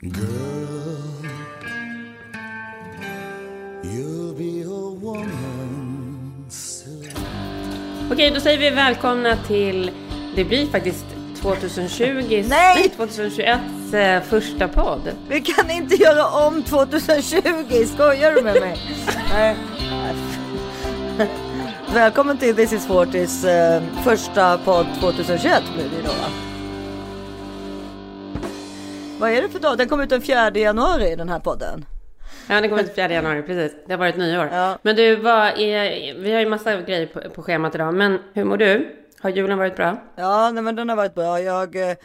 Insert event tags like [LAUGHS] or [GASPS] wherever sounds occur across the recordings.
Girl, you'll be a woman soon. Okej, då säger vi välkomna till, det blir faktiskt 2020, Nej! 2021 eh, första podd. Vi kan inte göra om 2020, skojar du med mig? [LAUGHS] Nej. Välkommen till This is Fortis eh, första podd 2021 blir det då va? Vad är det för dag? Den kom ut den 4 januari den här podden. Ja, det kommer till 4 januari, precis. Det har varit nyår. Ja. Men du, är, vi har ju massa grejer på, på schemat idag, men hur mår du? Har julen varit bra? Ja, nej, men den har varit bra. Jag, eh,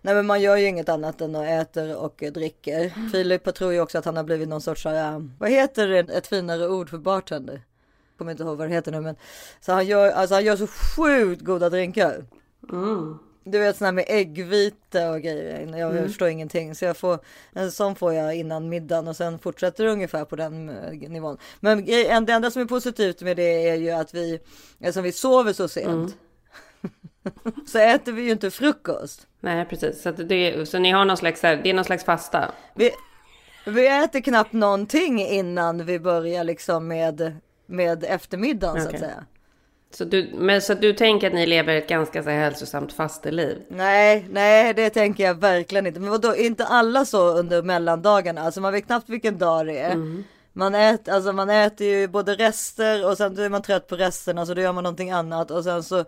nej, men man gör ju inget annat än att äter och dricker. Filip tror ju också att han har blivit någon sorts, eh, vad heter det, ett finare ord för bartender? Kommer inte ihåg vad det heter nu, men så han gör, alltså han gör så sjukt goda drinkar. Du vet sådana med äggvita och grejer. Jag förstår ingenting. Så jag får, en sån får jag innan middagen och sen fortsätter det ungefär på den eh, nivån. Men det enda som är positivt med det är ju att vi, eftersom vi sover så sent. [LAUGHS] så äter vi ju inte frukost. Nej, precis. Så, det, så ni har någon slags, här- det är någon slags fasta? Vi, vi äter knappt någonting innan vi börjar liksom med, med eftermiddagen så att säga. Så du, men, så du tänker att ni lever ett ganska så hälsosamt fasteliv? Nej, nej, det tänker jag verkligen inte. Men vadå, inte alla så under mellandagarna? Alltså man vet knappt vilken dag det är. Man, äter, alltså man äter ju både rester och sen är man trött på resterna så då gör man någonting annat och sen så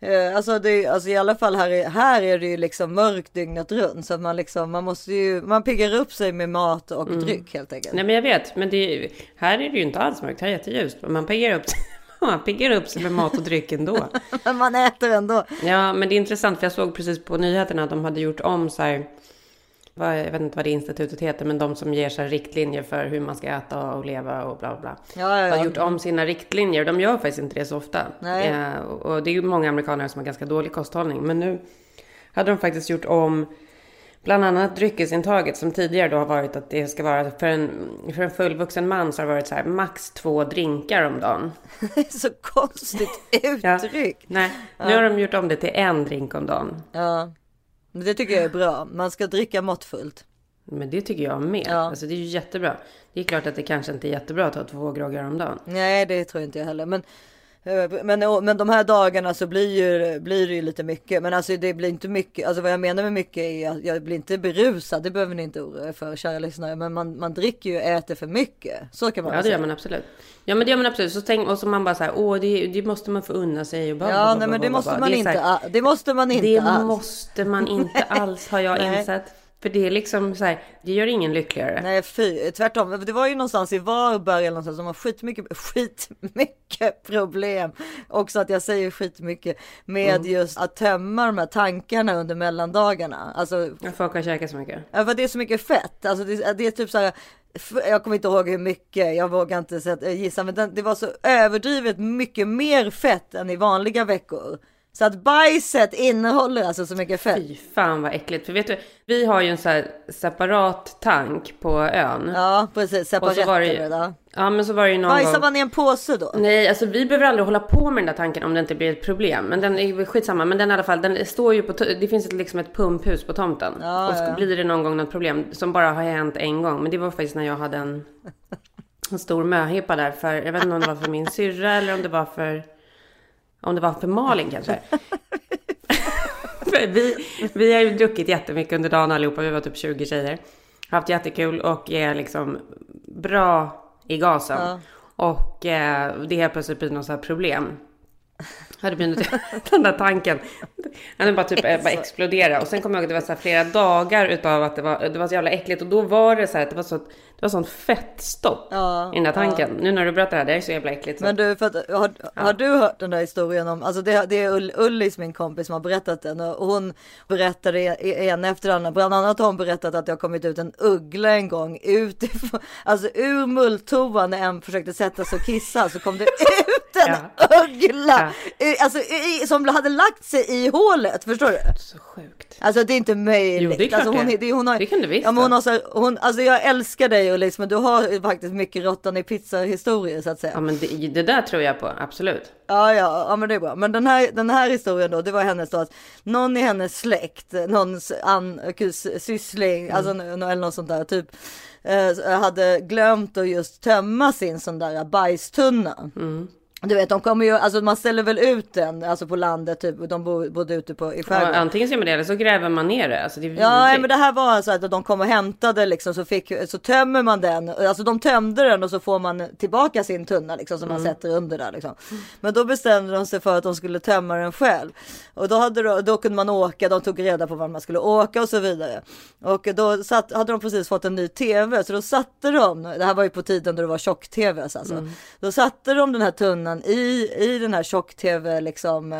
eh, Alltså, det, alltså i alla fall här, är- här är det ju liksom mörkt dygnet runt så att man liksom man måste ju man piggar upp sig med mat och dryck helt enkelt. Nej, men jag vet. Men det, är här är det ju inte alls mörkt. Här är det jätteljust. Och Man piggar upp, [LAUGHS] man piggar upp sig med mat och dryck ändå. [LAUGHS] Men man äter ändå. Ja, men det är intressant för jag såg precis på nyheterna att de hade gjort om så här. Vad, jag vet inte vad det institutet heter, men de som ger så här riktlinjer för hur man ska äta och leva och bla bla. Ja, ja, ja. Har gjort om sina riktlinjer. De gör faktiskt inte det så ofta. Nej. Eh, och och det är ju många amerikaner som har ganska dålig kosthållning. Men nu hade de faktiskt gjort om bland annat dryckesintaget som tidigare då har varit att det ska vara för en, för en fullvuxen man så har det varit så här max två drinkar om dagen. [LAUGHS] Så konstigt Ja. uttryck. Nej, nu har de gjort om det till en drink om dagen. Ja. Men det tycker jag är bra. Man ska dricka måttfullt. Men det tycker jag med. Ja. Alltså det är ju jättebra. Det är klart att det kanske inte är jättebra att ta två groggar om dagen. Nej, det tror inte jag heller. Men, men, men de här dagarna så blir, ju, blir det ju lite mycket. Men alltså det blir inte mycket. Alltså vad jag menar med mycket är att jag blir inte berusad. Det behöver ni inte oroa er för kära lyssnare. Men man, man dricker ju och äter för mycket. Så kan man Ja, det gör man absolut. Ja, men det gör man absolut. Så tänk, och så man bara så här, åh, det, det måste man få unna sig. Och bla, Ja, nej, men det måste man Det inte. Det måste man inte Det alls. måste man inte [LAUGHS] alls, har jag insett. För det är liksom så här, det gör ingen lyckligare. Nej fy, tvärtom. Det var ju någonstans i Varberg eller någonstans som har skitmycket, skitmycket [LAUGHS] problem. Också att jag säger skitmycket med Mm. just att tömma de här tankarna under mellandagarna. Alltså Folk har käkat så mycket. Ja, för det är så mycket fett. Alltså det, det är typ så här. Jag kommer inte ihåg hur mycket, jag vågar inte gissa, men det var så överdrivet mycket mer fett än i vanliga veckor. Så att bajset innehåller alltså så mycket fett. Fy fan vad äckligt. För vet du, vi har ju en så här separat tank på ön. Ja, precis. Och Separat var det ju- då. Ja, men så var det ju någon Bajsar gång. man i en påse då? Nej, alltså vi behöver aldrig hålla på med den där tanken om det inte blir ett problem. Men den är skitsamma. Men den i alla fall, den står ju på, det finns ett, liksom ett pumphus på tomten. Ja, och ja. blir det någon gång något problem som bara har hänt en gång. Men det var faktiskt när jag hade en, en stor möhippa där för, jag vet inte om det var för min syrra eller om det var för, om det var för Malin kanske. Vi, vi har ju druckit jättemycket under dagen allihopa. Vi var typ 20 tjejer. Haft jättekul och är liksom bra i gasen. Ja. Och eh, det helt plötsligt blir något så här problem. Hade blivit [LAUGHS] den där tanken. Den bara typ bara explodera. Och sen kommer jag ihåg att det var så flera dagar utav att det var, det var så jävla äckligt. Och då var det så här att det var så, det var sånt fettstopp Ja, i den där tanken. Nu när du berättar det här, det är så jävla äckligt. Så. Men du, för att, har, har du hört den där historien om, alltså det, det är Ull, Ullis min kompis som har berättat den och hon berättade en efter andra. Bland annat har hon berättat att det har kommit ut en uggla en gång utifrån, alltså ur mulltoan när en försökte sätta sig och kissa så kom det [LAUGHS] ut en Ja. uggla Ja. alltså, i, som hade lagt sig i hålet, förstår du? Så sjukt. Alltså det är inte möjligt. Jo, det är klart alltså, hon, det. det. Hon har, Det kan du visst ja, men hon ha. har så, hon, alltså jag älskar dig Ullis, men du har faktiskt mycket råttan i pizza historier så att säga. Ja, men det, det där tror jag på, absolut. Ja, ja, ja, men det är bra. Men den här, den här historien då, det var hennes då att någon i hennes släkt, någons an, syssling, alltså nå- nå- eller något sånt där typ, eh, hade glömt att just tömma sin sån där bajstunna. Du vet, de kommer ju, alltså man ställer väl ut den, alltså på landet typ, och de bo- bodde ute på, i Ja, skärgården. antingen så gör man det eller så gräver man ner det. Alltså, det Ja, nej, vidrigt. men det här var alltså att de kom och hämtade liksom så fick så tömmer man den. Alltså de tömde den och så får man tillbaka sin tunna liksom som man sätter under där liksom. Men då bestämde de sig för att de skulle tömma den själv och då hade då, då kunde man åka. De tog reda på var man skulle åka och så vidare och då satt, hade de precis fått en ny tv så då satte de. Det här var ju på tiden då det var tjock tv alltså. Då satte de den här tunnan i i den här tjock tv liksom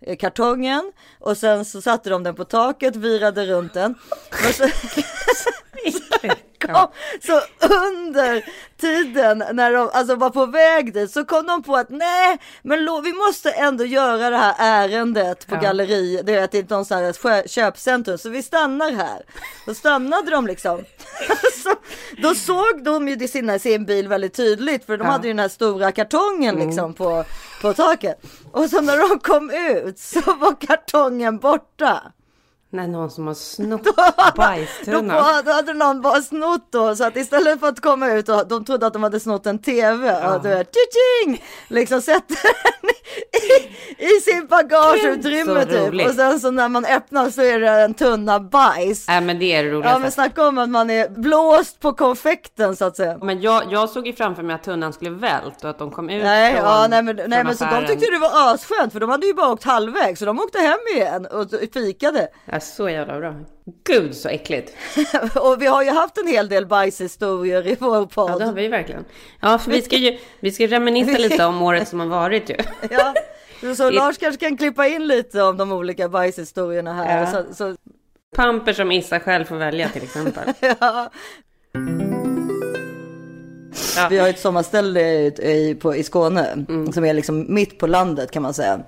eh, kartongen och sen så satte de den på taket, virade runt den. [LAUGHS] Kom, så under tiden när de alltså var på väg dit så kom de på att nej, men lo, vi måste ändå göra det här ärendet på Ja. galleri. Det är att det är någon sån här köpcentrum, så vi stannar här. Då stannade de liksom. [LAUGHS] så, då såg de ju sina, sin bil väldigt tydligt, för de Ja. hade ju den här stora kartongen liksom på, på taket. Och så när de kom ut så var kartongen borta. Nej, någon som har snott [LAUGHS] Då, bajstunnan. var- då hade någon bara snott då, så att istället för att komma ut och de trodde att de hade snott en tv och du vet, tjing, liksom sätter den i, i sin bagageutrymme typ. Och sen så när man öppnar så är det en tunna bajs. Nej, men det är det roligaste. Ja men snacka om att man är blåst på konfekten så att säga. Men jag, jag såg ju framför mig att tunnan skulle vält och att de kom ut Nej, från, ja, nej, men, nej men så de tyckte det var asskönt för de hade ju bara åkt halvvägs så de åkte hem igen och fikade. Ja, så jävla bra. Gud så äckligt. [LAUGHS] och vi har ju haft en hel del bajshistorier i vår podd. Ja, det har vi verkligen. Ja, för vi ska ju vi ska reminisca [LAUGHS] lite om året som har varit ju. [LAUGHS] Ja, så Lars kanske kan klippa in lite om de olika bajshistorierna här. Ja. Så, så, Pamper som Issa själv får välja till exempel. ja. Ja. Vi har ett sommarställe i, i, på, i Skåne Mm. som är liksom mitt på landet kan man säga.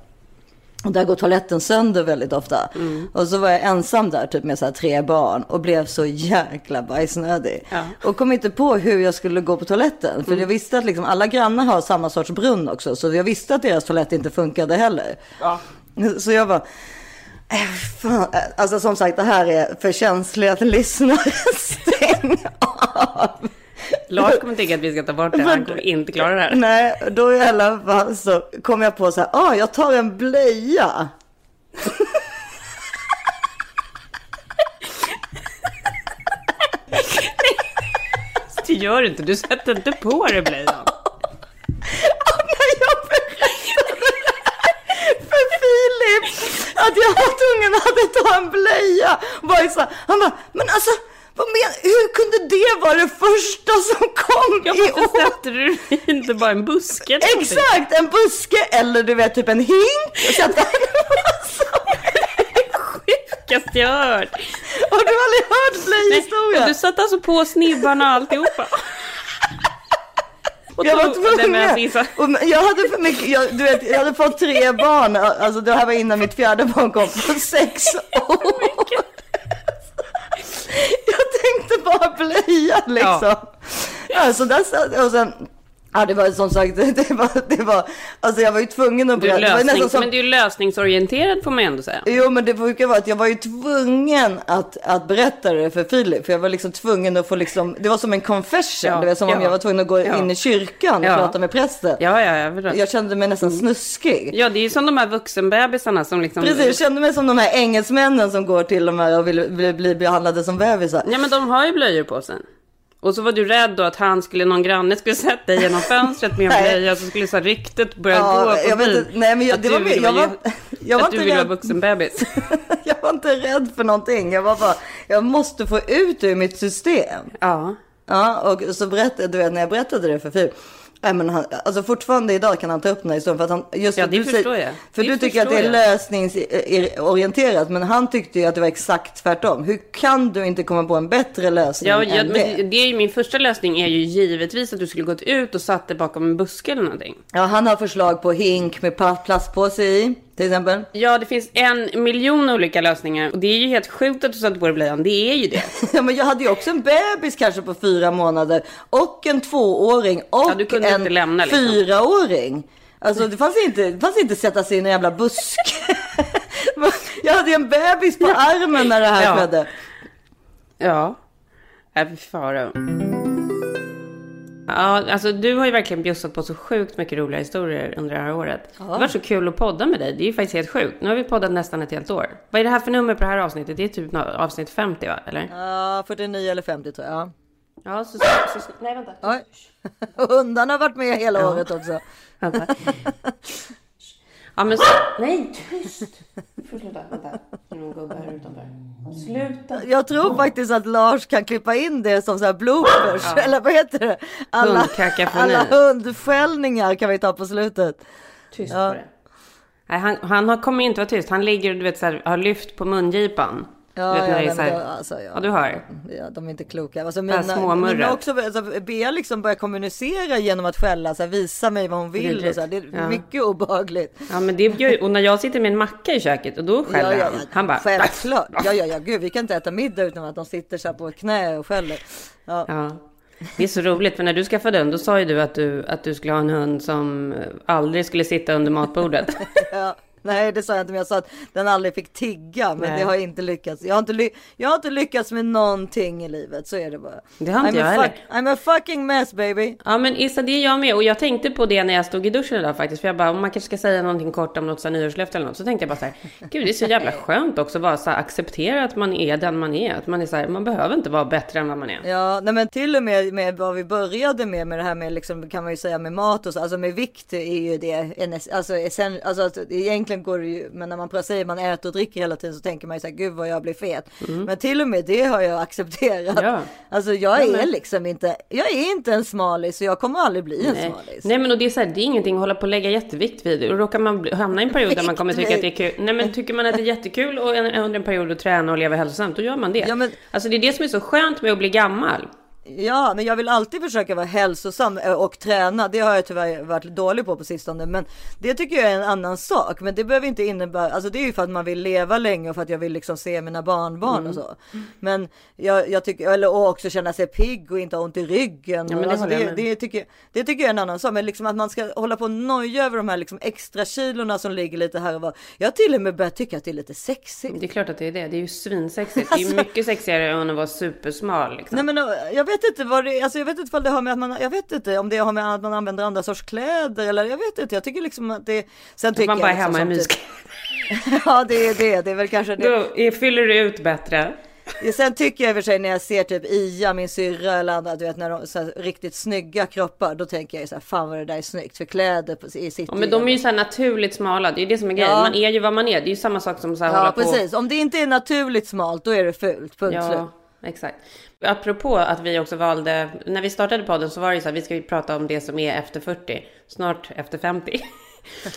Och där går toaletten sönder väldigt ofta. Mm. Och så var jag ensam där typ med så här tre barn och blev så jäkla bajsnödig. Ja. Och kom inte på hur jag skulle gå på toaletten. För jag visste att liksom alla grannar har samma sorts brunn också. Så jag visste att deras toalett inte funkade heller. Ja. Så jag bara, äh, fan. Alltså som sagt det här är för känsliga lyssnare. [LAUGHS] Stäng av. Lars kommer tycka att vi ska ta bort det. Han kommer inte klara det här. Nej, då i alla fall så kom jag på så här, ah, jag tar en blöja. [LAUGHS] Det gör du inte. Du sätter inte på dig blöjan. Filip att jag var tvungen att ta en blöja. Var så här, han bara, men alltså, vad men, hur kunde det vara det första som kom Jag i år? sätter du inte bara en buske? Exakt, en buske eller du vet typ en hink. Så att, Sjukaste jag har hört. har du aldrig hört och du satte alltså på snibbarna och alltihopa. Och Jag var tvungen. Men jag hade för mycket, jag, du vet, jag hade fått tre barn, alltså det här var innan mitt fjärde barn kom, på sex år. Tänkte bara blöja liksom. Ja. så där, och sen, ja det var som sagt, [LAUGHS] det var, det var, alltså jag var ju tvungen att Du är lösning, som, Men du är lösningsorienterad får man ändå säga. Jo men det brukar vara att jag var ju tvungen att, att berätta det för Filip. För jag var liksom tvungen att få liksom, det var som en confession. Ja, det var som om ja, jag var tvungen att gå ja. in i kyrkan och prata med prästen. Ja, ja, jag. Jag kände mig nästan snuskig. Ja, det är ju som de här vuxenbebisarna som liksom... Precis, jag kände mig som de här engelsmännen som går till de här och vill bli, bli behandlade som bebisar. Ja, men de har ju blöjor på sig. Och så var du rädd då att han skulle, någon granne skulle sätta dig genom [LAUGHS] fönstret med en blöja så skulle så här ryktet börja Ja, gå jag vet förbi. inte, nej men jag, Att det var, ville jag vara var, [LAUGHS] jag var att du inte ville vara rädd. vuxenbebis. [LAUGHS] jag var inte rädd för någonting. Jag var bara, jag måste få ut det ur mitt system. Ja. Ja, och så berättade, du vet när jag berättade det för Filip. Nej, men han, alltså fortfarande idag kan han ta upp den här historien för att han just Ja, det du förstår jag. För Det du tycker att det är lösningsorienterat, men han tyckte ju att det var exakt tvärtom. Hur kan du inte komma på en bättre lösning Ja, än ja, det? det är ju min första lösning är ju givetvis att du skulle gått ut och satt dig bakom en buske eller någonting. Ja, han har förslag på hink med plastpåse i, till exempel. Ja, det finns en miljon olika lösningar och det är ju helt sjukt att du satte på dig blöjan. Det är ju det. [LAUGHS] Ja, men jag hade ju också en bebis kanske på fyra månader och en tvååring och Ja, du kunde en inte lämna, liksom. fyraåring. Alltså det fanns inte, det fanns inte sätta sig i en jävla buske. [LAUGHS] jag hade en bebis på [LAUGHS] armen när det här Ja. skedde. Ja. Äh, fy. Ja, alltså du har ju verkligen bjussat på så sjukt mycket roliga historier under det här året. Det var så kul att podda med dig. Det är ju faktiskt helt sjukt. Nu har vi poddat nästan ett helt år. Vad är det här för nummer på det här avsnittet? Det är typ avsnitt 50 va? Eller? Ja, 49 eller 50 tror jag. Ja, så... så, så nej, vänta. Oj. [LAUGHS] Hundarna har varit med hela året också. [LAUGHS] Ja, men så... Nej, tyst! Sluta. Vänta. Det är någon gubbe här utanför. Sluta. Jag tror faktiskt att Lars kan klippa in det som så här bloopers. Eller vad heter det? Alla, alla hundskällningar kan vi ta på slutet. Tyst på det. Nej, han, han har, kommer inte vara tyst. Han ligger och du vet, så här, har lyft på mungipan. Ja, vet, ja, nej, här, alltså, ja. Ja, du hör. Ja, de är inte kloka. Alltså, mina, mina också, alltså, Bea liksom börjar kommunicera genom att skälla, så här, visa mig vad hon vill. Och så här. Det är Ja. mycket obehagligt. Ja, men det ju, och när jag sitter med en macka i köket och då skäller ja, han. Han bara... Självklart. Ja, ja, ja, gud, vi kan inte äta middag utan att de sitter så här på knä och skäller. Ja. Ja. Det är så roligt, för när du skaffade hund, då sa ju du att du, att du skulle ha en hund som aldrig skulle sitta under matbordet. [LAUGHS] Nej, det sa jag inte, men jag sa att den aldrig fick tigga. Men Nej. det har inte lyckats. Jag har inte, ly- jag har inte lyckats med någonting i livet, så är det bara. Det har inte I'm jag a heller. fuck, I'm a fucking mess baby. Ja, men Issa, det är jag med. Och jag tänkte på det när jag stod i duschen idag faktiskt. För jag bara, om man kanske ska säga någonting kort om något så här nyårslöfte eller något. Så tänkte jag bara så här, gud det är så jävla [LAUGHS] skönt också att bara så här, acceptera att man är den man är. Att man är så här, man behöver inte vara bättre än vad man är. Ja, nej men till och med med vad vi började med, med det här med liksom, kan man ju säga med mat och så, alltså med vikt är ju det en, alltså, alltså att egentligen går det ju, men när man säger man äter och dricker hela tiden så tänker man ju så här, gud vad jag blir fet. Men till och med det har jag accepterat. Mm. Ja. Alltså jag Ja, är liksom inte, jag är inte en smalis så jag kommer aldrig bli en Nej. smalis. Nej men och det är så här, det är ingenting att hålla på och lägga jättevikt vid. Och råkar man hamna i en period där man kommer tycka att det är kul. Nej men tycker man att det är jättekul och under en period att träna och leva hälsosamt, då gör man det. Ja, men- Alltså det är det som är så skönt med att bli gammal. Ja, men jag vill alltid försöka vara hälsosam eh, och träna. Det har jag tyvärr varit dålig på på sistone, men det tycker jag är en annan sak. Men det behöver inte innebära, alltså det är ju för att man vill leva länge och för att jag vill liksom se mina barnbarn Mm. och så. Men jag, jag tycker, eller och också känna sig pigg och inte ha ont i ryggen. Ja, men det alltså det, med. det, tycker, det tycker jag är en annan sak. Men liksom att man ska hålla på och noja över de här liksom extra kilorna som ligger lite här och var. Jag har till och med börjat tycka att det är lite sexigt. Det är klart att det är det. Det är ju svinsexigt. Det är ju mycket sexigare än att vara supersmal liksom. Nej men eh, jag vet inte vad det alltså jag vet inte vad det har med att man, jag vet inte om det har med att man använder andra sorts kläder eller jag vet inte, jag tycker liksom att det, sen tycker man bara jag liksom hemma i myskläder. [LAUGHS] Ja det är det, det är väl kanske det. Då fyller du ut bättre. Sen tycker jag i och för sig när jag ser typ Ia, min syrra eller andra, du vet när de så här, riktigt snygga kroppar, då tänker jag så här, fan vad det där är snyggt, för kläder på, i sitt Ja, men de är ju så här naturligt smala. Det är ju det som är grejen. Ja. Man är ju vad man är. Det är ju samma sak som så här Ja hålla på. precis, om det inte är naturligt smalt då är det fult, punkt slut. Ja, exakt. Apropå att vi också valde, när vi startade podden så var det ju så här, vi ska prata om det som är efter 40, snart efter 50. [LAUGHS]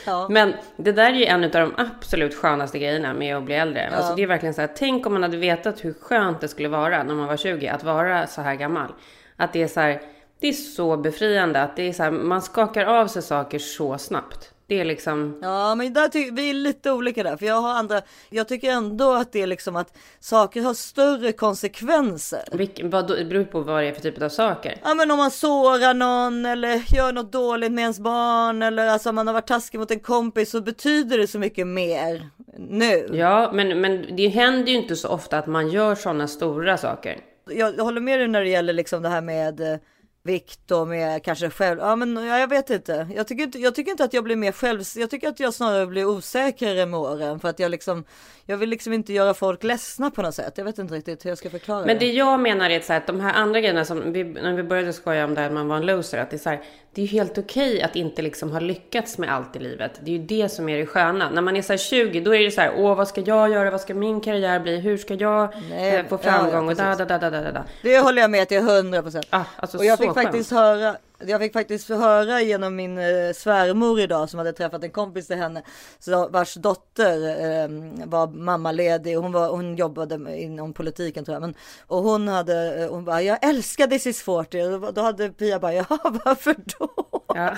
Ja. Men det där är ju en av de absolut skönaste grejerna med att bli äldre. Alltså det är verkligen så här, tänk om man hade vetat hur skönt det skulle vara när man var 20 att vara så här gammal. Att det är så här, det är så befriande att det är så här, man skakar av sig saker så snabbt. Det är liksom, Ja, men där ty- vi är lite olika där, för jag har andra. Jag tycker ändå att det är liksom att saker har större konsekvenser. vilk- vad, det beror på vad det är för typ av saker. Ja, men om man sårar någon eller gör något dåligt med ens barn eller alltså om man har varit taskig mot en kompis så betyder det så mycket mer nu. Ja, men, men det händer ju inte så ofta att man gör sådana stora saker. Jag, håller med dig när det gäller liksom det här med eh, vikt och med kanske själv. Ja, men ja, jag vet inte. Jag tycker inte, jag tycker inte att jag blir mer själv. Jag tycker att jag snarare blir osäkrare med åren för att jag liksom. Jag vill liksom inte göra folk ledsna på något sätt. Jag vet inte riktigt hur jag ska förklara Men det. det jag menar är så här, att de här andra grejerna som vi, när vi började skoja om det här att man var en loser, att det är så här, det är ju helt okej att inte liksom ha lyckats med allt i livet. Det är ju det som är det sköna. När man är så här 20, då är det så här, åh vad ska jag göra, vad ska min karriär bli, hur ska jag Nej, eh, få ja, ja, framgång och da, da, da, da, da, da. Det håller jag med till 100 procent. Ah, alltså och jag fick faktiskt höra jag fick faktiskt höra genom min eh, svärmor idag som hade träffat en kompis till henne så vars dotter eh, var mammaledig. Hon, var, hon jobbade inom politiken tror jag. Men, och hon hade, eh, hon bara, jag älskar This is 40. Och då hade Pia bara, ja [LAUGHS] varför då? Ja.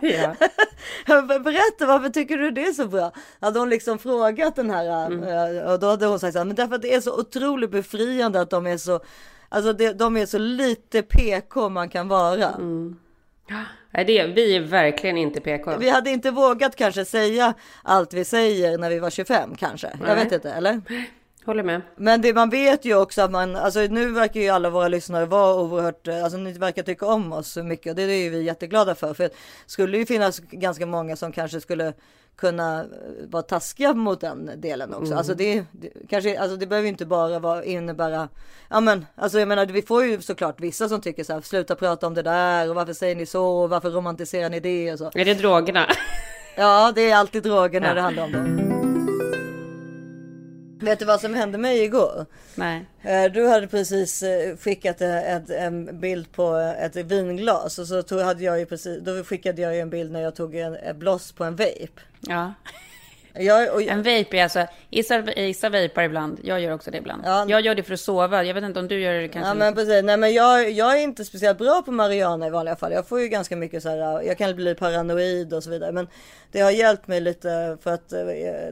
[LAUGHS] ja. Berätta, varför tycker du det är så bra? Hade hon liksom frågat den här mm. Eh, och då hade hon sagt så här, men därför att det är så otroligt befriande att de är så Alltså det, de är så lite PK man kan vara. Mm. Det, vi är verkligen inte PK. Vi hade inte vågat kanske säga allt vi säger när vi var 25 kanske. Nej. Jag vet inte, eller? Håller med. Men det, man vet ju också att man, alltså nu verkar ju alla våra lyssnare vara oerhört, alltså ni verkar tycka om oss så mycket och det är ju vi jätteglada för. För det skulle ju finnas ganska många som kanske skulle kunna eh, vara taskiga mot den delen också. Mm. Alltså det, det, kanske, alltså det behöver inte bara vara, innebära, ja men alltså jag menar vi får ju såklart vissa som tycker så här, sluta prata om det där och varför säger ni så och varför romantiserar ni det och så. Är det drogerna? Ja, det är alltid droger när ja. det handlar om det. Vet du vad som hände mig igår? Nej. Eh, du hade precis eh, skickat ett, en bild på ett vinglas och så tog, hade jag ju precis, då skickade jag ju en bild när jag tog en, en bloss på en vape. Ja. Jag, och, en vape är alltså, Issa, vapar ibland, jag gör också det ibland. Ja, jag gör det för att sova, jag vet inte om du gör det kanske. Ja men precis, nej men jag, jag är inte speciellt bra på Mariana i vanliga fall. Jag får ju ganska mycket så här, jag kan bli paranoid och så vidare. Men det har hjälpt mig lite för att eh,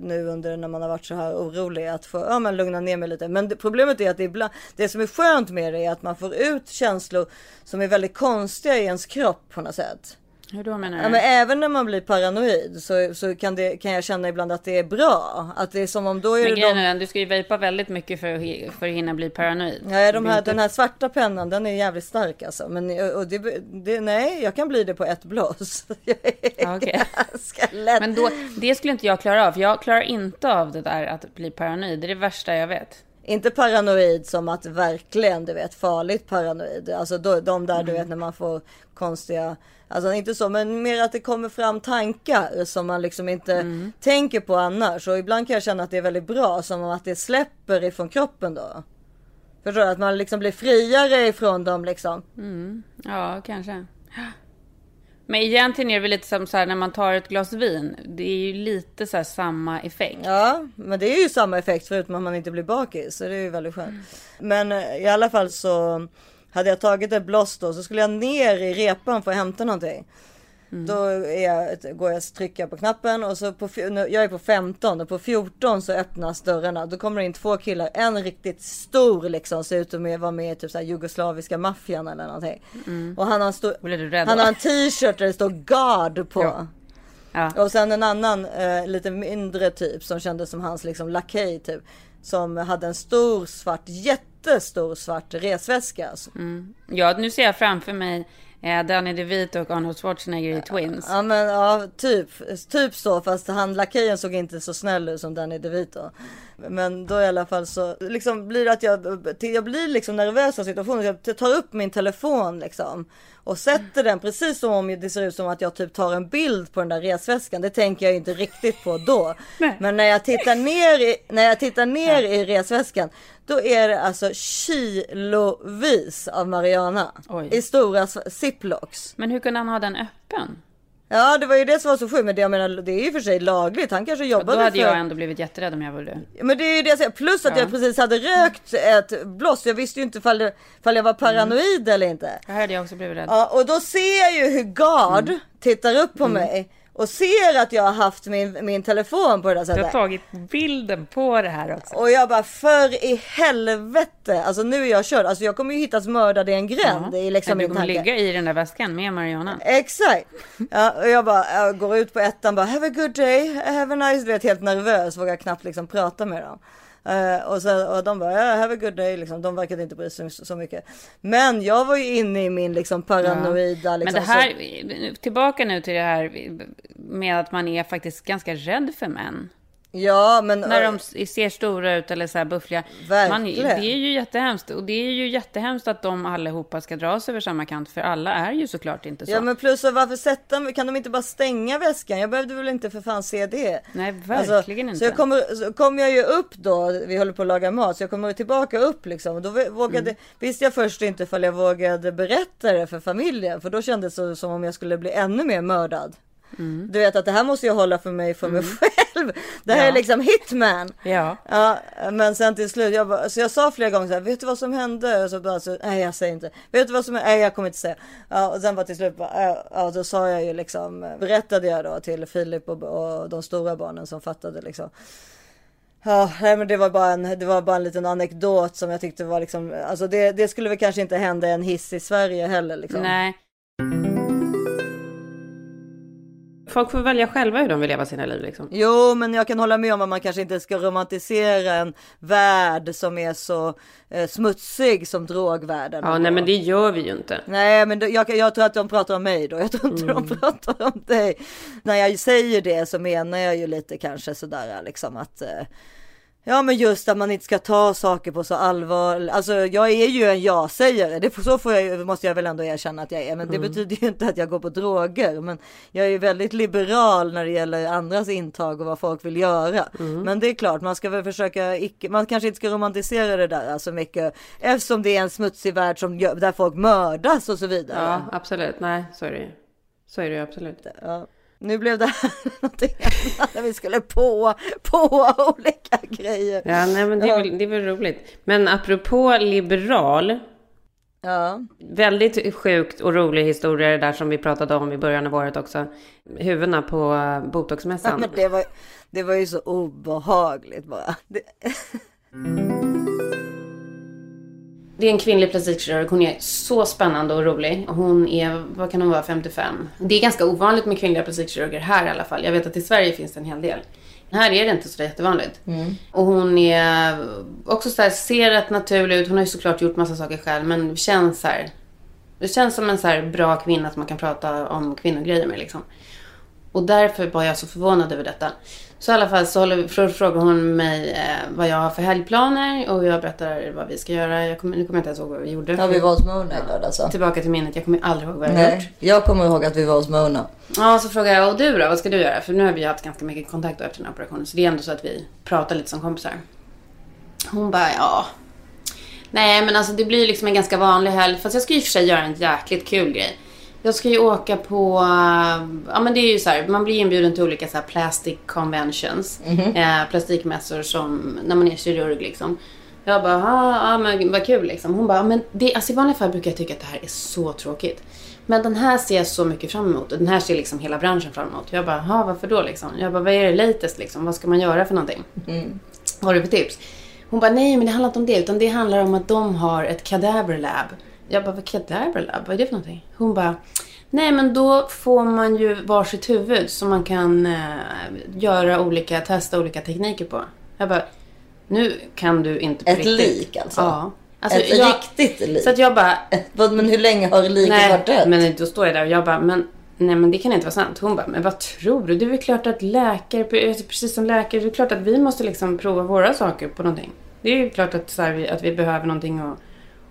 nu under när man har varit så här orolig att få, ja men lugna ner mig lite. Men det, problemet är att det, ibland, det som är skönt med det är att man får ut känslor som är väldigt konstiga i ens kropp på något sätt. Hur då menar du? Ja, men även när man blir paranoid så, så kan, det, kan jag känna ibland att det är bra. Att det är som om då är men det de... du ska ju vejpa väldigt mycket för, för att hinna bli paranoid. Ja, de här, den här svarta pennan den är jävligt stark alltså. Men och det, det, nej, jag kan bli det på ett blås. [LAUGHS] Okay. Men då, det skulle inte jag klara av. Jag klarar inte av det där att bli paranoid. Det är det värsta jag vet. Inte paranoid som att verkligen, du vet, farligt paranoid. Alltså då, de där, mm. du vet, när man får konstiga Alltså inte så, men mer att det kommer fram tankar som man liksom inte mm. tänker på annars. Och ibland kan jag känna att det är väldigt bra, som att det släpper ifrån kroppen då. Förstår du? Att man liksom blir friare ifrån dem liksom. Mm. Ja, kanske. Men egentligen är det väl lite som så här när man tar ett glas vin. Det är ju lite så samma effekt. Ja, men det är ju samma effekt förutom att man inte blir bakis. Så det är ju väldigt skönt. Mm. Men eh, i alla fall så hade jag tagit ett bloss då så skulle jag ner i repan för att hämta någonting. Mm. Då jag, går jag trycker på knappen och så på, jag är på 15 och på 14 så öppnas dörrarna. Då kommer det in två killar. En riktigt stor liksom ser ut att vara med i typ så här jugoslaviska maffian eller någonting. Mm. Och han har, stor, han har en t-shirt där det står guard på. Ja. Ja. Och sen en annan eh, lite mindre typ som kändes som hans liksom lakej typ. Som hade en stor svart jätte jättestor svart resväska. Alltså. Mm. Ja, nu ser jag framför mig eh, Danny DeVito och Arnold Schwarzenegger i Twins. Ja, men ja, typ, typ så, fast han lakejen såg inte så snäll ut som Danny DeVito. Men då i alla fall så liksom blir det att jag, jag blir liksom nervös av situationen. Jag tar upp min telefon liksom och sätter den precis som om det ser ut som att jag typ tar en bild på den där resväskan. Det tänker jag inte riktigt på då. Men när jag tittar ner i, när jag tittar ner i resväskan då är det alltså kilovis av Mariana Oj. i stora ziplocks. Men hur kunde han ha den öppen? Ja, det var ju det som var så sjukt. Men det, jag menar, det är ju för sig lagligt. Han kanske jobbade för... Då hade för... jag ändå blivit jätterädd om jag var du. Men det är ju det jag säger. Plus att ja. jag precis hade rökt ett bloss. Jag visste ju inte ifall, ifall jag var paranoid mm. eller inte. Det hade jag också blivit rädd. Ja, och då ser jag ju hur Gard mm. tittar upp på mm. mig och ser att jag har haft min, min telefon på det där sättet. Du har tagit bilden på det här också. Och jag bara för i helvete. Alltså nu är jag körd. Alltså jag kommer ju hittas mördad i en gränd. Ja. I liksom du kommer ligga i den där väskan med Mariana. Exakt. Ja, och jag bara jag går ut på ettan bara have a good day, have a nice. Du vet helt nervös. Vågar knappt liksom prata med dem. Uh, och, så, och de bara, yeah, have a good day, liksom. de verkade inte bry sig så, så mycket. Men jag var ju inne i min liksom paranoida. Ja. Liksom, Men det här, så... tillbaka nu till det här med att man är faktiskt ganska rädd för män. Ja, men När de ser stora ut eller så här buffliga. Man, det är ju jättehemskt. Och det är ju jättehemskt att de allihopa ska dras över samma kant. För alla är ju såklart inte så. Ja men plus varför sätta kan de inte bara stänga väskan? Jag behövde väl inte för fan se det. Nej, Alltså, verkligen inte. Så jag kommer, så kom jag ju upp då, vi håller på att laga mat, så jag kommer tillbaka upp liksom. Och då vågade, Mm. visste jag först inte ifall jag vågade berätta det för familjen. För då kändes det som om jag skulle bli ännu mer mördad. Mm. Du vet att det här måste jag hålla för mig, för mig själv. Det här Ja. är liksom hitman. Ja. Ja, men sen till slut, jag bara, så jag sa flera gånger så här, vet du vad som hände? Och så bara, så, nej jag säger inte. Vet du vad som hände? Nej jag kommer inte säga. Ja, och sen bara till slut, bara, ja, då sa jag ju liksom, berättade jag då till Filip och, och de stora barnen som fattade liksom. Ja, nej, men det var bara en, det var bara en liten anekdot som jag tyckte var liksom, alltså det, det skulle väl kanske inte hända en hiss i Sverige heller liksom. Nej. Folk får välja själva hur de vill leva sina liv liksom. Jo, men jag kan hålla med om att man kanske inte ska romantisera en värld som är så eh, smutsig som drogvärlden. Ja, nej men det gör vi ju inte. Nej, men då, jag, jag tror att de pratar om mig då. Jag tror inte Mm. de pratar om dig. När jag säger det så menar jag ju lite kanske sådär liksom att eh, Ja men just att man inte ska ta saker på så allvar. Alltså jag är ju en ja-sägare. Det, så får jag, måste jag väl ändå erkänna att jag är. Men det Mm. betyder ju inte att jag går på droger. Men jag är ju väldigt liberal när det gäller andras intag och vad folk vill göra. Mm. Men det är klart, man ska väl försöka, icke, man kanske inte ska romantisera det där så mycket. Eftersom det är en smutsig värld som där folk mördas och så vidare. Ja, absolut. Nej, så är det ju. Så är det ju absolut. Ja. Nu blev det här [LAUGHS] någonting annat när vi skulle på, på olika grejer. Ja, nej men det är, väl, det är väl roligt. Men apropå liberal. Ja, Väldigt sjukt och rolig historia det där som vi pratade om i början av året också. Huvudena på Botoxmässan. men [LAUGHS] det var, det var ju så obehagligt bara. Det, [LAUGHS] Det är en kvinnlig plastikkirurg. Hon är så spännande och rolig. Hon är, vad kan hon vara, 55. Det är ganska ovanligt med kvinnliga plastikkirurger här i alla fall. Jag vet att i Sverige finns det en hel del. Här är det inte så jättevanligt. Och hon är också så här, ser rätt naturlig ut. Hon har ju såklart gjort massa saker själv, men känns så här. Det känns som en så här bra kvinna som man kan prata om kvinnogrejer med liksom. Och därför var jag så förvånad över detta. Så i alla fall så håller, frå- frågar hon mig eh, vad jag har för helgplaner och jag berättar vad vi ska göra. Jag kommer, nu kommer jag inte ens ihåg vad vi gjorde. ja, vi var hos Mona i lördags. så. Tillbaka till minnet, jag kommer aldrig ihåg vad jag har gjort. Nej, jag kommer ihåg att vi var hos Mona. Ja, så frågar jag, och du då? Vad ska du göra? För nu har vi haft ganska mycket kontakt efter den här operationen. Så det är ändå så att vi pratar lite som kompisar. Hon bara, ja. Nej, men alltså det blir liksom en ganska vanlig helg. Fast jag ska och för sig göra en jäkligt kul grej. Jag ska ju åka på, äh, ja men det är ju så här, man blir inbjuden till olika så här plastic conventions. Eh, plastikmässor som, när man är kirurg liksom. Jag bara, ja men vad kul liksom. Hon bara, men det, alltså i vanliga fall brukar jag tycka att det här är så tråkigt. Men den här ser jag så mycket fram emot. Och den här ser liksom hela branschen fram emot. Jag bara, ja varför då liksom? Jag bara, vad är det latest liksom? Vad ska man göra för någonting? Vad har du för tips? Hon bara, nej men det handlar inte om det. Utan det handlar om att de har ett cadaver lab. Jag bara, vad cadaver lab? Vad är det för någonting? Hon bara, nej men då får man ju varsitt huvud som man kan eh, göra olika, testa olika tekniker på. Jag bara, nu kan du inte på Ett riktigt. lik alltså? Ja. Alltså, Ett jag, riktigt lik? Så att jag bara, [LAUGHS] Men hur länge har liket nej, varit dött? men då står jag där och jag bara, men nej men det kan inte vara sant. Hon bara, men vad tror du? Det är väl klart att läkare, alltså, precis som läkare, det är klart att vi måste liksom prova våra saker på någonting. Det är ju klart att, så här, att vi behöver någonting att,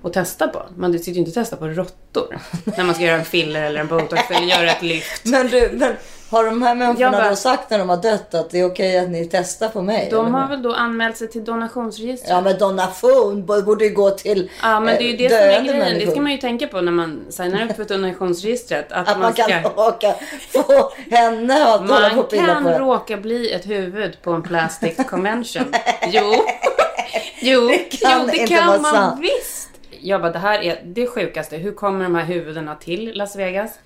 att testa på. Man sitter ju inte och testar på råttor [LAUGHS] när man ska göra en filler eller en botox eller göra ett lyft. Men du, men har de här människorna bara- då sagt när de har dött att det är okej att ni testar på mig? De har väl då anmält sig till donationsregistret. Ja men donation borde ju gå till Ja men det är ju det eh, som är döende grejen. Det människor. ska man ju tänka på när man signar upp för donationsregistret. Att, Att man ska... kan råka få henne att hålla på Man pilla kan på det. råka bli ett huvud på en plastic [LAUGHS] convention. jo. Jo, Det kan jo, det inte kan vara man sant. visst. Jag bara, det här är det sjukaste. Hur kommer de här huvudena till Las Vegas?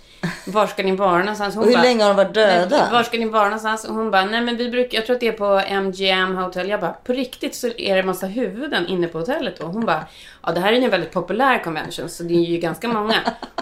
Var ska ni vara någonstans? Hon Och hur bara, länge har de varit döda? Var ska ni vara någonstans? Och hon bara, nej men vi brukar, jag tror att det är på MGM Hotel. Jag bara, på riktigt så är det massa huvuden inne på hotellet då? Hon bara, ja det här är ju en väldigt populär convention så det är ju ganska många.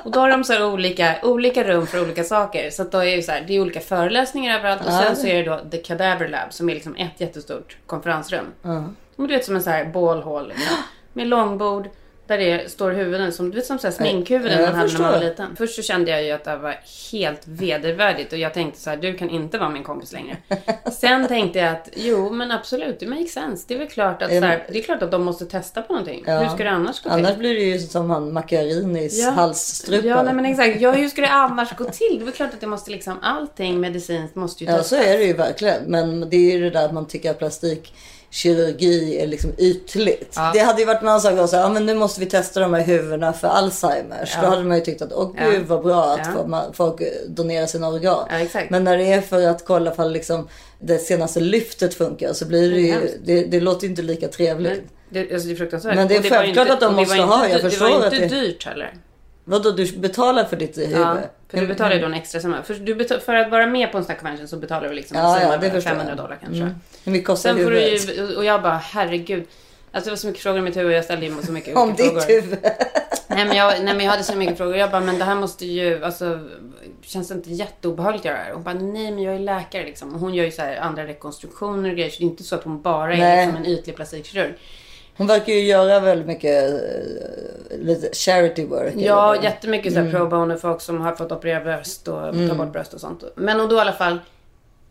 Och då har de så olika, olika rum för olika saker. Så då är det så här, det är olika föreläsningar överallt och sen så är det då The Cadaver Lab som är liksom ett jättestort konferensrum. Men du vet som en så här bålhål liksom. Med långbord, Där det står huvuden som, du vet som så här sminkhuvuden Ja, man hade när man var liten. Först så kände jag ju att det var helt vedervärdigt och jag tänkte så här, du kan inte vara min kompis längre. [LAUGHS] Sen tänkte jag att, jo men absolut, det makes sense. Det är väl klart att, Ja, så här, det är klart att de måste testa på någonting. Ja. Hur ska det annars gå till? Annars blir det ju som han Macchiarinis Ja. halsstrupa. Ja, nej, men exakt. Ja, hur ska det annars gå till? Det är väl klart att det måste liksom, allting medicinskt måste ju Ja, testas. så är det ju verkligen. Men det är ju det där att man tycker att plastikkirurgi är liksom ytligt. Ja. Det hade ju varit en annan sak att säga, ja men nu måste vi testa de här huvudena för Alzheimers. Ja. Då hade man ju tyckt att, åh Ja. gud vad bra att Ja. folk donerar sina organ. Ja. Men när det är för att kolla ifall liksom det senaste lyftet funkar så blir det Det ju, det, det låter inte lika trevligt. Men det, alltså det är fruktansvärt. Men det är var självklart att de det var måste inte ha, jag förstår Det var att inte det- dyrt heller. Vadå, du betalar för ditt huvud? Ja, för du betalar ju då en extra summa. För, du för att vara med på en sån här convention så betalar du liksom en Ja, summa på förstår 500 jag. dollar kanske. Mm. Mycket kostar Sen får du ju, och jag bara herregud. Alltså det var så mycket frågor i mitt huvud och jag ställde ju så mycket [LAUGHS] Om ditt frågor. huvud? Nej men, jag, nej men jag hade så mycket frågor. Jag bara, men det här måste ju, alltså känns det inte jätteobehagligt att göra det här? Hon bara, nej men jag är läkare liksom. Och hon gör ju så här andra rekonstruktioner och grejer. Så det är inte så att hon bara är Nej. liksom en ytlig plastikkirurg. Hon verkar ju göra väldigt mycket eh, lite charity work. Ja, eller? jättemycket så här Mm. pro bono folk som har fått operera bröst och ta bort bröst och sånt. Men och då i alla fall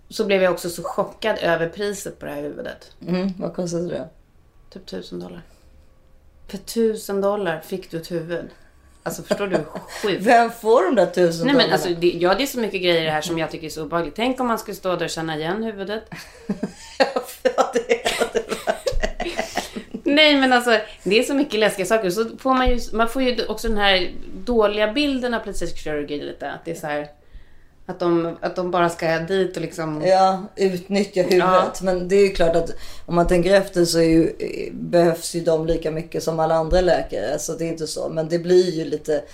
så blev jag också så chockad över priset på det här huvudet. Mm, vad kostar det? Typ tusen dollar. För tusen dollar fick du ett huvud. Alltså förstår du [LAUGHS] sjukt? Vem får de där tusen Nej men alltså, det, ja det är så mycket grejer här som jag tycker är så obehagligt. Tänk om man skulle stå där och känna igen huvudet. [LAUGHS] Ja, det är- Nej men alltså, det är så mycket läskiga saker. Så får man ju, man får ju också den här dåliga bilden av plastisk kirurgi lite. Att det är så här, att de, att de bara ska dit och liksom... Ja, utnyttja huvudet. Ja. Men det är ju klart att om man tänker efter så ju, behövs ju de lika mycket som alla andra läkare. Så det är inte så. Men det blir ju lite,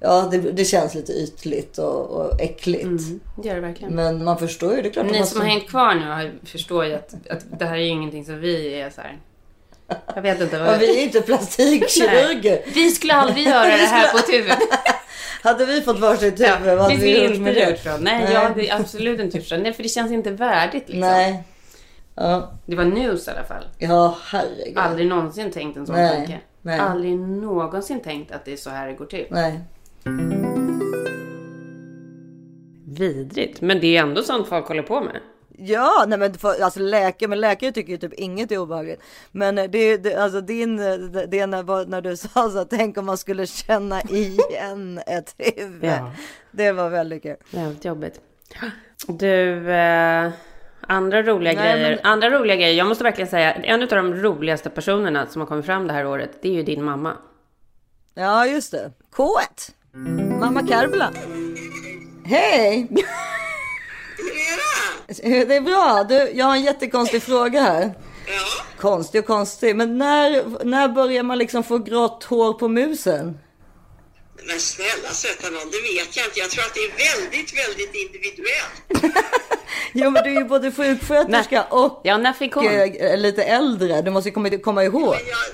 ja det, det känns lite ytligt och, och äckligt. Mm, det gör det verkligen. Men man förstår ju, det är klart Ni som har hängt kvar nu förstår ju att, att det här är ju ingenting som vi är så här. Jag vet inte vad... vi är inte plastikkirurger. Vi skulle aldrig göra det här på ett huvud. [LAUGHS] Hade vi fått varsitt huvud, vad Ja, hade vi gjort med det? Nej, Nej. jag hade absolut inte gjort så. Nej, för det känns inte värdigt liksom. Nej. Ja, Det var news i alla fall. ja herregud. Aldrig någonsin tänkt en sån Nej, tanke. nej. Aldrig någonsin tänkt att det är så här det går till. Nej. Vidrigt. Men det är ändå sånt folk håller på med. Ja, nej men för, alltså läkare, men läkare tycker ju typ inget är obehagligt. Men det, det alltså din, det, när, när du [LAUGHS] sa så, tänk om man skulle känna igen ett huvud. Ja. Det var väldigt kul. Jävligt jobbigt. Du, eh, andra roliga Nej, grejer. men- Andra roliga grejer. Jag måste verkligen säga, en av de roligaste personerna som har kommit fram det här året, det är ju din mamma. Ja, just det. K1. Mamma Karbla. Hej! [LAUGHS] [LAUGHS] Det är bra. Du, jag har en jättekonstig fråga här. Ja, Konstig och konstig, men när, när börjar man liksom få grått hår på musen? Men snälla söta någon, det vet jag inte. Jag tror att det är väldigt, väldigt individuellt. [LAUGHS] Jo, men du är ju både sjuksköterska och Ja, när fick hon? eh, lite äldre. Du måste ju komma, komma ihåg. Men jag,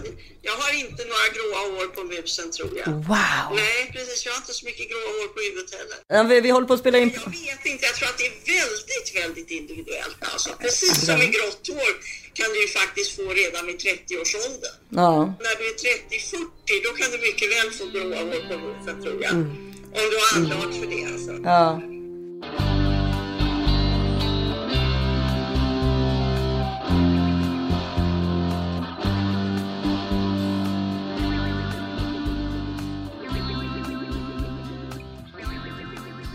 jag har inte några gråa hår på musen tror jag. Wow! Nej, precis. Jag har inte så mycket gråa hår på huvudet heller. Ja, Vi, vi håller på att spela in. Jag vet inte. Jag tror att det är väldigt, väldigt individuellt. Alltså, precis som med grått hår kan du ju faktiskt få redan vid 30-årsåldern. Ja. När du är 30-40 då kan du mycket väl få gråa hår på tror jag. Om du har anlag för det alltså. ja.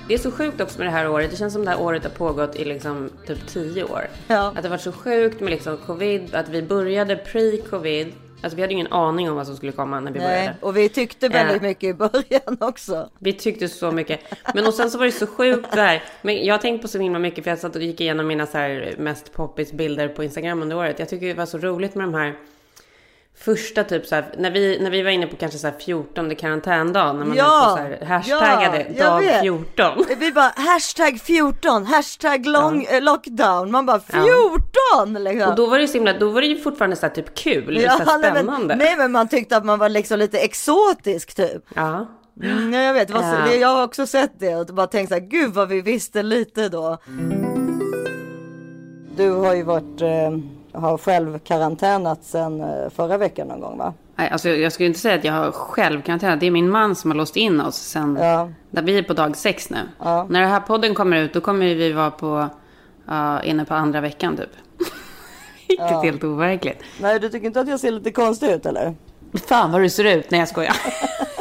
Det är så sjukt också med det här året. Det känns som det här året har pågått i liksom typ tio år. Ja. Att det har varit så sjukt med liksom covid, att vi började pre-covid. Alltså vi hade ju ingen aning om vad som skulle komma när vi Nej, började. och vi tyckte väldigt Ja. mycket i början också. Vi tyckte så mycket. Men och sen så var det så sjukt där. Men jag har tänkt på så himla mycket för jag satt och gick igenom mina så här mest poppis bilder på Instagram under året. Jag tycker det var så roligt med de här första typ så här, när vi, när vi var inne på kanske så här 14 karantändagen, när man Ja, ja, så här hashtaggade ja, dag vet. 14. [LAUGHS] Vi bara hashtag 14, hashtag long, eh, lockdown. Man bara 14 liksom. Och då var det ju så himla, då var det ju fortfarande så här typ kul, så här nej, men, spännande. nej men man tyckte att man var liksom lite exotisk typ. Ja. Mm, ja, jag vet, så, Ja. jag har också sett det och bara tänkt så här, gud vad vi visste lite då. Du har ju varit, eh, har själv karantänat sen eh, förra veckan någon gång va? Nej, alltså jag skulle inte säga att jag har själv karantän. Det är min man som har låst in oss sen. Ja. Där vi är på dag sex nu. Ja. När den här podden kommer ut då kommer vi vara på, ja, inne på andra veckan typ. [LAUGHS] Vilket är helt overkligt. Nej, du tycker inte att jag ser lite konstig ut eller? Fan vad du ser ut. Nej jag skojar. [LAUGHS]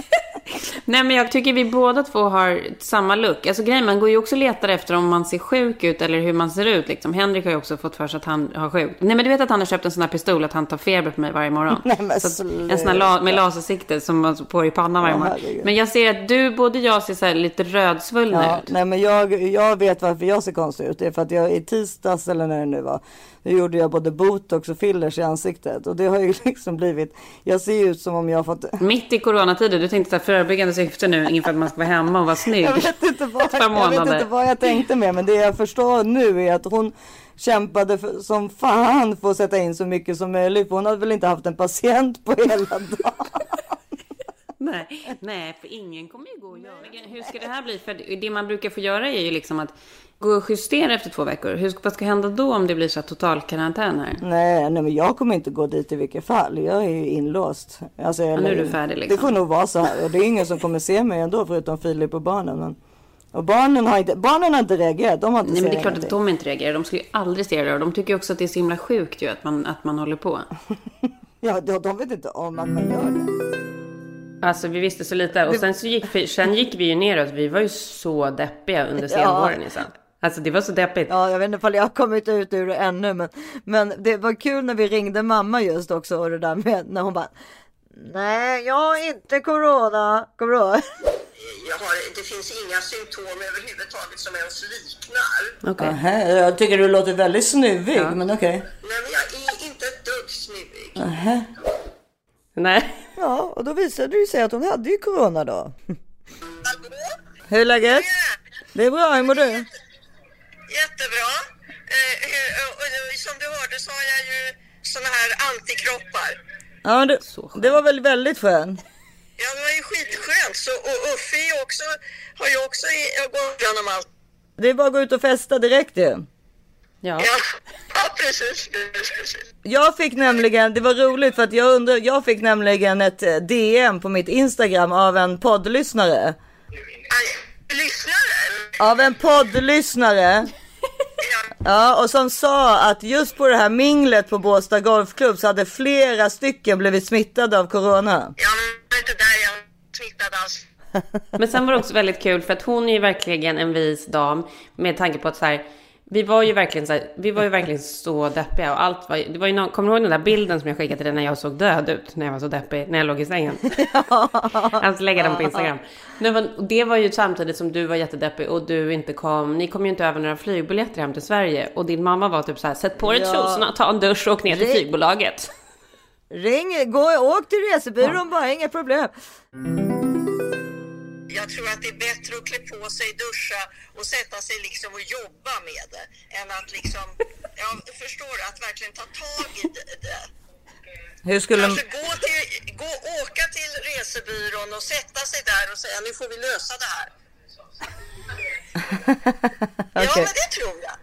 Nej men jag tycker vi båda två har samma look. Alltså grejen, man går ju också och letar efter om man ser sjuk ut eller hur man ser ut liksom. Henrik har ju också fått för sig att han har sjuk. Nej men du vet att han har köpt en sån här pistol att han tar feber på mig varje morgon. [LAUGHS] Nej, men så en sån här la- med lasersikte som man får i pannan varje Ja, morgon. herregud. Men jag ser att du, både jag ser så lite rödsvullna Ja, ut. nej men jag, jag vet varför jag ser konstig ut. Det är för att jag i tisdags eller när det nu var. Då gjorde jag både botox och fillers i ansiktet. Och det har ju [LAUGHS] liksom blivit. Jag ser ut som om jag har fått. Mitt i coronatider, du tänkte här förebyggande syfte nu inför att man ska vara hemma och vara snygg. Jag vet inte vad, jag vet inte vad jag tänkte med. Men det jag förstår nu är att hon kämpade för, som fan för att sätta in så mycket som möjligt. För hon hade väl inte haft en patient på hela dagen. Nej, nej, för ingen kommer ju gå och göra. Men Hur ska det här bli? För det man brukar få göra är ju liksom att gå och justera efter två veckor. Hur, vad ska hända då om det blir så här total karantän här? Nej, nej, men jag kommer inte gå dit i vilket fall. Jag är ju inlåst. Alltså, nu är du färdig, liksom. Det får nog vara så här. Och det är ingen som kommer se mig ändå förutom Filip och barnen. Men... Och barnen har inte, barnen har inte reagerat. De har inte Nej, men det är klart att de inte reagerar. De skulle ju aldrig se det. Och de tycker också att det är så himla sjukt ju att man, att man håller på. [LAUGHS] Ja, de, de vet inte om att man gör det. Alltså vi visste så lite. Och sen, så gick, vi- sen gick vi ju neråt. Vi var ju så deppiga under senvåren. Ja. Alltså det var så deppigt. Ja, jag vet inte ifall jag har kommit ut ur det ännu. Men, men det var kul när vi ringde mamma just också. Och det där med när hon bara. Nej, jag har inte corona. Kommer du ihåg? Jag har, det finns inga symptom överhuvudtaget som ens liknar. Okej. Nähä, jag tycker du låter väldigt snuvig. Ja. Men okej. Nej, men jag är inte ett dugg snuvig. Nej. Ja, och då visade det sig att hon hade ju corona då. Hur är läget? Det är bra, hur mår du? Jättebra. Eh, som du hörde så har jag ju såna här antikroppar. Ja, det, det var väl väldigt skönt. Ja, det var ju skitskönt. Så, och Uffe också, har ju också gått igenom allt. Det är bara att gå ut och festa direkt ju. Ja. Ja, [LAUGHS] precis. Jag fick nämligen, det var roligt för att jag undrar, jag fick nämligen ett eh, DM på mitt Instagram av en poddlyssnare. Lyssnare? Av en poddlyssnare. Ja, och som sa att just på det här minglet på Båstad Golfklubb så hade flera stycken blivit smittade av corona. ja men inte där jag smittad alls. [LAUGHS] Men sen var det också väldigt kul för att hon är ju verkligen en vis dam med tanke på att så här, vi var ju verkligen så här, vi var ju verkligen så deppiga och allt var, det var ju någon, kommer du ihåg den där bilden som jag skickade till dig när jag såg död ut? När jag var så deppig, när jag låg i sängen. [LAUGHS] jag ska lägga den på Instagram. Och det var ju samtidigt som du var jättedeppig och du inte kom, ni kom ju inte över några flygbiljetter hem till Sverige och din mamma var typ så här, sätt på dig Ja. trosorna, ta en dusch och åk ner till flygbolaget. Ring, gå, åk till resebyrån bara, inga problem. Jag tror att det är bättre att klä på sig, duscha och sätta sig liksom och jobba med det än att liksom, [LAUGHS] jag förstår att verkligen ta tag i det. Hur skulle... Kanske gå till, gå, åka till resebyrån och sätta sig där och säga nu får vi lösa det här. [LAUGHS] Ja, Okej. men det tror jag.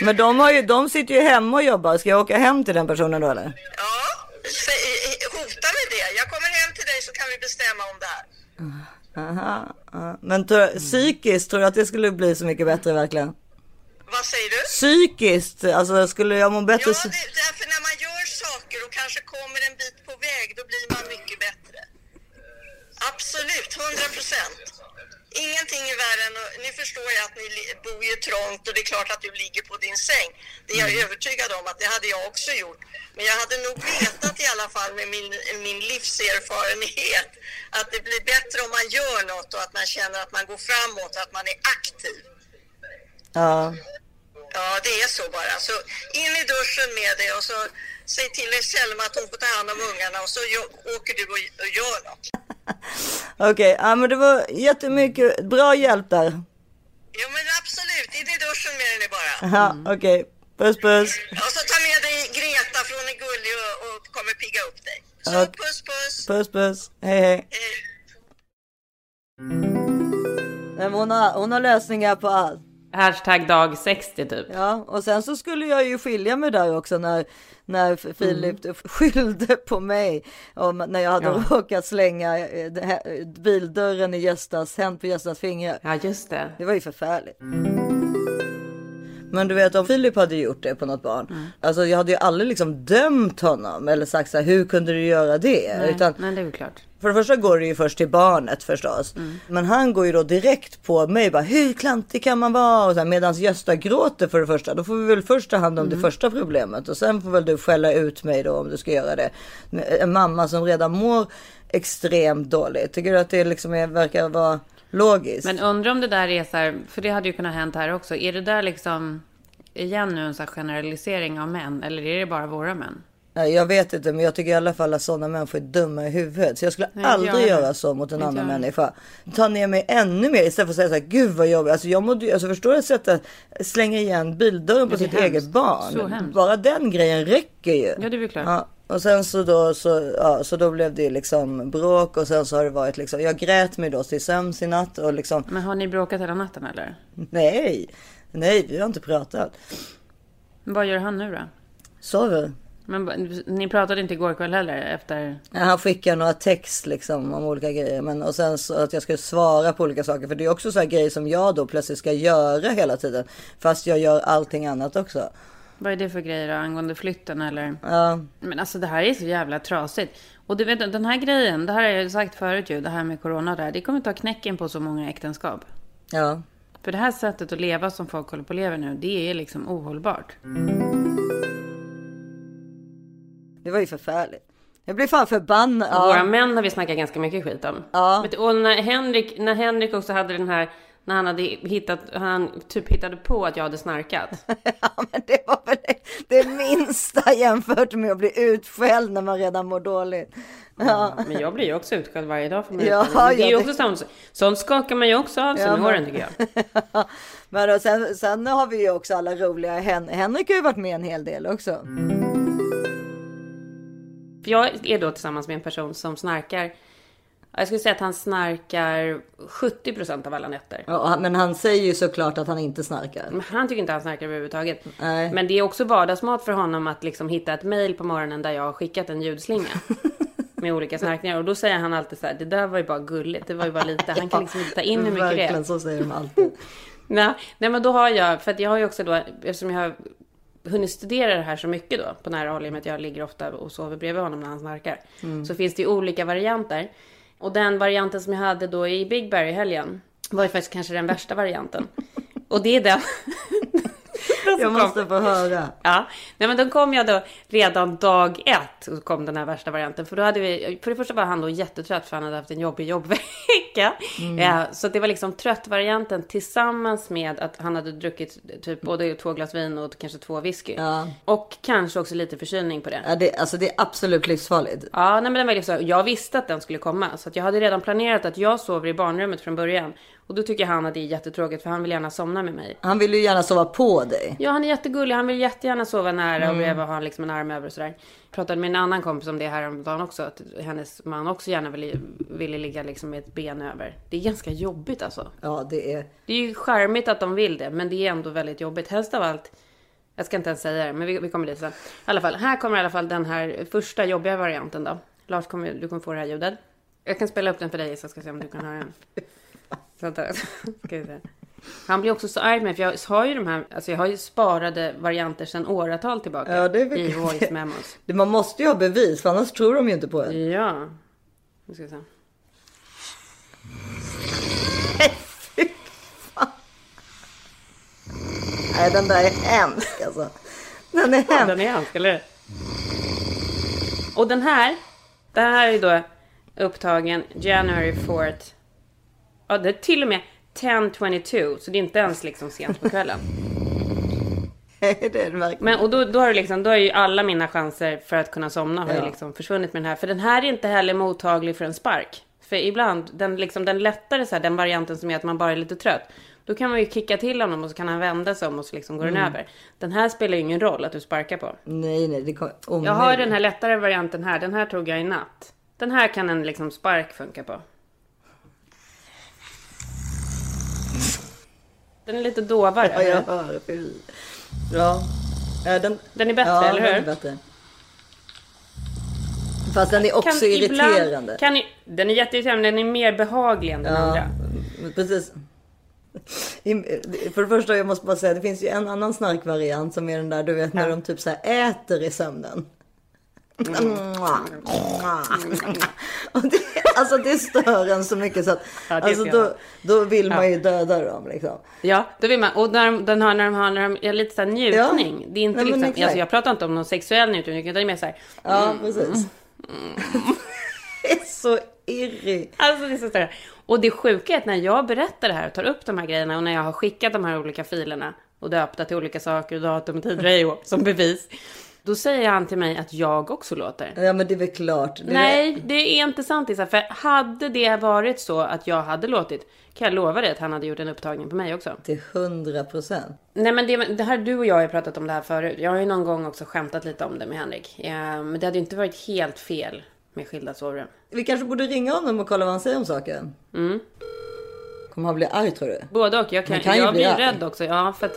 Men de, har ju, de sitter ju hemma och jobbar. Ska jag åka hem till den personen då eller? Ja, hota med det. Jag kommer hem till dig så kan vi bestämma om det här. Aha, ja. Men tror, psykiskt, tror du att det skulle bli så mycket bättre verkligen? Vad säger du? Psykiskt, alltså skulle jag må Ja, bättre? det, därför när man gör saker och kanske kommer en bit på väg, då blir man mycket bättre. Absolut, 100 procent. Ingenting är värre än, att- nu förstår jag att ni bor ju trångt och det är klart att du ligger på din säng. Det är jag övertygad om att det hade jag också gjort. Men jag hade nog vetat i alla fall med min, min livserfarenhet att det blir bättre om man gör något och att man känner att man går framåt att man är aktiv. Ja. Ja, det är så bara. Så in i duschen med det och så säg till Selma att hon får ta hand om ungarna och så åker du och, gör något. [LAUGHS] Okej, ja men det var jättemycket bra hjälp där. Jo men absolut, in i duschen med dig bara. Ja, okej. Puss puss. Och så ta med dig Greta för hon är gullig och, och kommer pigga upp dig. Så Ja. puss puss. Puss puss. Hej hej. Men hon, har, hon har lösningar på allt. Hashtag dag 60 typ. Ja, och sen så skulle jag ju skilja mig där också när, när Filip Mm. [LAUGHS] skyllde på mig om när jag hade Ja. råkat slänga eh, här- bildörren i Göstas, hänt på Göstas fingrar. Ja, just det. Det var ju förfärligt. Men du vet om Filip hade gjort det på något barn. Mm. Alltså jag hade ju aldrig liksom dömt honom eller sagt så här, hur kunde du göra det? Nej, Utan men det är ju klart. för det första går det ju först till barnet förstås. Mm. Men han går ju då direkt på mig bara hur klantig kan man vara? Medans Gösta gråter för det första. Då får vi väl först ta hand om Mm. det första problemet. Och sen får väl du skälla ut mig då om du ska göra det. En mamma som redan mår extremt dåligt. Tycker du att det liksom är, verkar vara logiskt? Men undrar om det där är så här, för det hade ju kunnat hänt här också. Är det där liksom, igen nu en här generalisering av män? Eller är det bara våra män? Nej, jag vet inte, men jag tycker i alla fall att sådana människor är dumma i huvudet. Så jag skulle Nej, aldrig jag göra så mot en annan jag människa. Ta ner mig ännu mer istället för att säga så här, gud vad jobbigt. Alltså jag mådde alltså förstår du att sätta, slänga igen bildörren på sitt hemskt. eget barn. Så. Bara den grejen räcker ju. Ja, det är väl klart. Ja, och sen så då, så, ja, så då blev det liksom bråk och sen så har det varit liksom, jag grät mig då till sömns i natt och liksom, Men har ni bråkat hela natten eller? nej, nej, vi har inte pratat. Vad gör han nu då? Sover. Men ni pratade inte igår kväll heller efter? Ja, Han skickar några text liksom om olika grejer. Men, och sen så att jag ska svara på olika saker. För det är också så här grejer som jag då plötsligt ska göra hela tiden. Fast jag gör allting annat också. Vad är det för grejer då, angående flytten eller? Ja, Men alltså det här är så jävla trasigt. Och du vet den här grejen, det här har jag ju sagt förut ju, det här med corona där. Det kommer ta knäcken på så många äktenskap. ja. För det här sättet att leva som folk håller på att leva nu, det är liksom ohållbart. Det var ju förfärligt. Jag blir fan förbannad. Och Våra Ja, män har vi snackat ganska mycket skit om. Ja. Och när Henrik, när Henrik också hade den här, när han hade hittat, han typ hittade på att jag hade snarkat. [LAUGHS] ja, men det var väl det, det minsta jämfört med att bli utskälld när man redan mår dåligt. Ja, Men jag blir ju också utskälld varje dag för mig. Ja, det är ju ja, också sånt, sånt skakar man ju också av sig Ja, med men- åren tycker jag. [LAUGHS] men då, sen, sen har vi ju också alla roliga. Hen, Henrik har ju varit med en hel del också. Jag är då tillsammans med en person som snarkar. Jag skulle säga att han snarkar 70% av alla nätter. Ja, men han säger ju såklart att han inte snarkar. Men han tycker inte han snarkar överhuvudtaget. Nej. Men det är också vardagsmat för honom att liksom hitta ett mail på morgonen där jag har skickat en ljudslinga. [LAUGHS] med olika snarkningar. Och då säger han alltid så här, det där var ju bara gulligt, det var ju bara lite. Han [LAUGHS] kan liksom inte ta in hur mycket det är. Verkligen, så säger de alltid. [LAUGHS] Nej, nej men då har jag, för att jag har ju också då, eftersom jag har hunnit studera det här så mycket då på nära håll i och med att jag ligger ofta och sover bredvid honom när han snarkar. Så finns det ju olika varianter. Och den varianten som jag hade då i Big Bear i helgen var ju faktiskt kanske den värsta varianten. Och det är den. [LAUGHS] Jag måste få höra. Ja, nej men då kom jag då redan dag ett och kom den här värsta varianten. För då hade vi, för det första var han då jättetrött för han hade haft en jobbig jobbvecka. Ja, så det var liksom trött-varianten tillsammans med att han hade druckit typ både två glas vin och kanske två whisky. Ja. Och kanske också lite förkylning på det. Ja, det, alltså det är absolut livsfarligt. Ja, nej men den var liksom, jag visste att den skulle komma. Så att jag hade redan planerat att jag sover i barnrummet från början. Och då tycker han att det är jättetråkigt för han vill gärna somna med mig. Han vill ju gärna sova på dig. Ja, han är jättegullig. Han vill jättegärna sova nära och bredvid och ha liksom en arm över och sådär. Jag pratade med en annan kompis om det här om dagen också. Att hennes man också gärna ville, ville ligga liksom med ett ben över. Det är ganska jobbigt alltså. Ja, det är... Det är ju charmigt att de vill det, men det är ändå väldigt jobbigt. Helst av allt. Jag ska inte ens säga det, men vi, vi kommer dit sen. I alla fall, här kommer i alla fall den här första jobbiga varianten då. Lars, kommer, du kommer få det här ljudet. Jag kan spela upp den för dig så ska se om du kan höra den. Vänta, [LAUGHS] ska vi se. Han blir också så arg med för jag har ju de här, alltså jag har ju sparade varianter sedan åratal tillbaka. Ja, det är väl- I voice memos. [LAUGHS] det- Man måste ju ha bevis, för annars tror de ju inte på en. Ja. Nu ska vi se. [LAUGHS] Nej, den där är hemsk alltså. Den är Ja, hemsk. den är hemsk, eller? Och den här, den här är då upptagen January 4th. Ja, det är till och med 10.22, så det är inte ens liksom sent på kvällen. [LAUGHS] det är det verkligen. Men, och då, då har det liksom, då är ju alla mina chanser för att kunna somna har ju Ja. liksom försvunnit med den här. För den här är inte heller mottaglig för en spark. För ibland, den, liksom, den lättare så här, den varianten som är att man bara är lite trött. Då kan man ju kicka till honom och så kan han vända sig om och så liksom går den över. Den här spelar ju ingen roll att du sparkar på. Nej, nej, det kommer Jag har den här lättare varianten här. Den här tog jag i natt. Den här kan en liksom spark funka på. Den är lite dovare. Ja, jag hör. Ja. Ja, Den, Den är bättre, ja, eller den är hur? bättre. Fast den är också Kan irriterande. Ibland, kan, den är jätteirriterande, den är mer behaglig än den Ja, andra. precis. För det första, jag måste bara säga, det finns ju en annan snarkvariant som är den där, du vet, när de typ så här äter i sömnen. [LAUGHS] Och det, alltså det stör en så mycket så att, Ja, alltså då, då vill man Ja. ju döda dem liksom. Ja, då vill man. Och när de, den har, när de har när de, ja, lite så här njutning. Det är inte Nej, liksom, alltså jag pratar inte om någon sexuell njutning, utan det är mer så här. Ja, precis. [LAUGHS] det är så irri. Alltså det är så större. Och det sjuka är att när jag berättar det här och tar upp de här grejerna och när jag har skickat de här olika filerna och döpta till olika saker, datum och hej och- som bevis. Då säger han till mig att jag också låter. Ja men det är väl klart. Det är Nej, det är inte sant Isa. För hade det varit så att jag hade låtit, kan jag lova dig att han hade gjort en upptagning på mig också. Till hundra procent. Nej men det, det här, du och jag har pratat om det här förut. Jag har ju någon gång också skämtat lite om det med Henrik. Men det hade ju inte varit helt fel med skilda sovrum. Vi kanske borde ringa honom och kolla vad han säger om saken. Mm. Kommer han bli arg tror du? Både och. Jag, kan, kan jag bli blir arg. rädd också. Ja, för att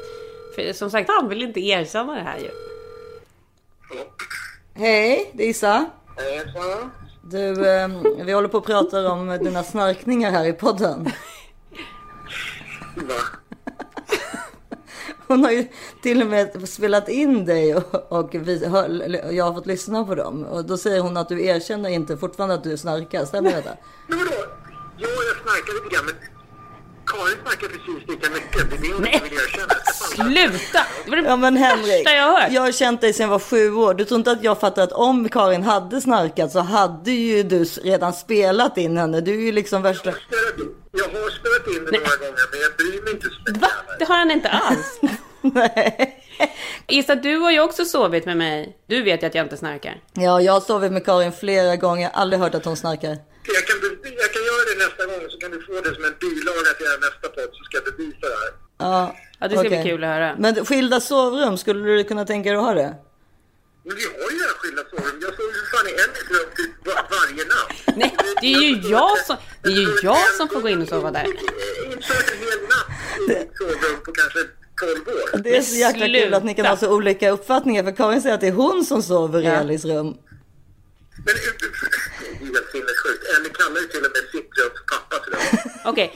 för, som sagt, han vill inte erkänna det här ju. Hej, det är Issa. Hejsan. Du, eh, vi håller på att prata om dina snarkningar här i podden. Va? Hon har ju till och med spelat in dig och, och vi, hör, jag har fått lyssna på dem. Och då säger hon att du erkänner inte fortfarande att du snarkar. Stämmer detta? Men vadå? Ja, jag snarkar lite grann, men Karin snackar precis lika mycket. Det är det vill erkänna. Jag mig. Sluta! Det var det Ja men Henrik, värsta jag har hört. jag har känt dig sedan jag var sju år. Du tror inte att jag fattar att om Karin hade snarkat så hade ju du redan spelat in henne. Du är ju liksom värsta... Jag har spelat in- Jag har spelat in det några gånger, men jag bryr mig inte så mycket. Va? Det har han inte alls. [LAUGHS] Nej. Issa, du har ju också sovit med mig. Du vet ju att jag inte snarkar. Ja, jag har sovit med Karin flera gånger. Jag har aldrig hört att hon snarkar. Jag kan göra det nästa gång så kan du få det som en bilaga till er nästa podd så ska jag bevisa det här. Ja, Ja, det ska okej. bli kul att höra. Men skilda sovrum, skulle du kunna tänka dig att ha det? Men vi har ju redan skilda sovrum. Jag sover ju fan i en rum typ var, varje natt. Nej, det är ju jag som, det är ju jag som får gå in och sova där. Inte en hel natt i ett sovrum på kanske 12 år. Det är så jäkla kul att ni kan ha så olika uppfattningar. För Karin säger att det är hon som sover i. Elis rum. Men det är helt sinnessjukt. Ellie kallar ju till och med för pappa till det. Okej,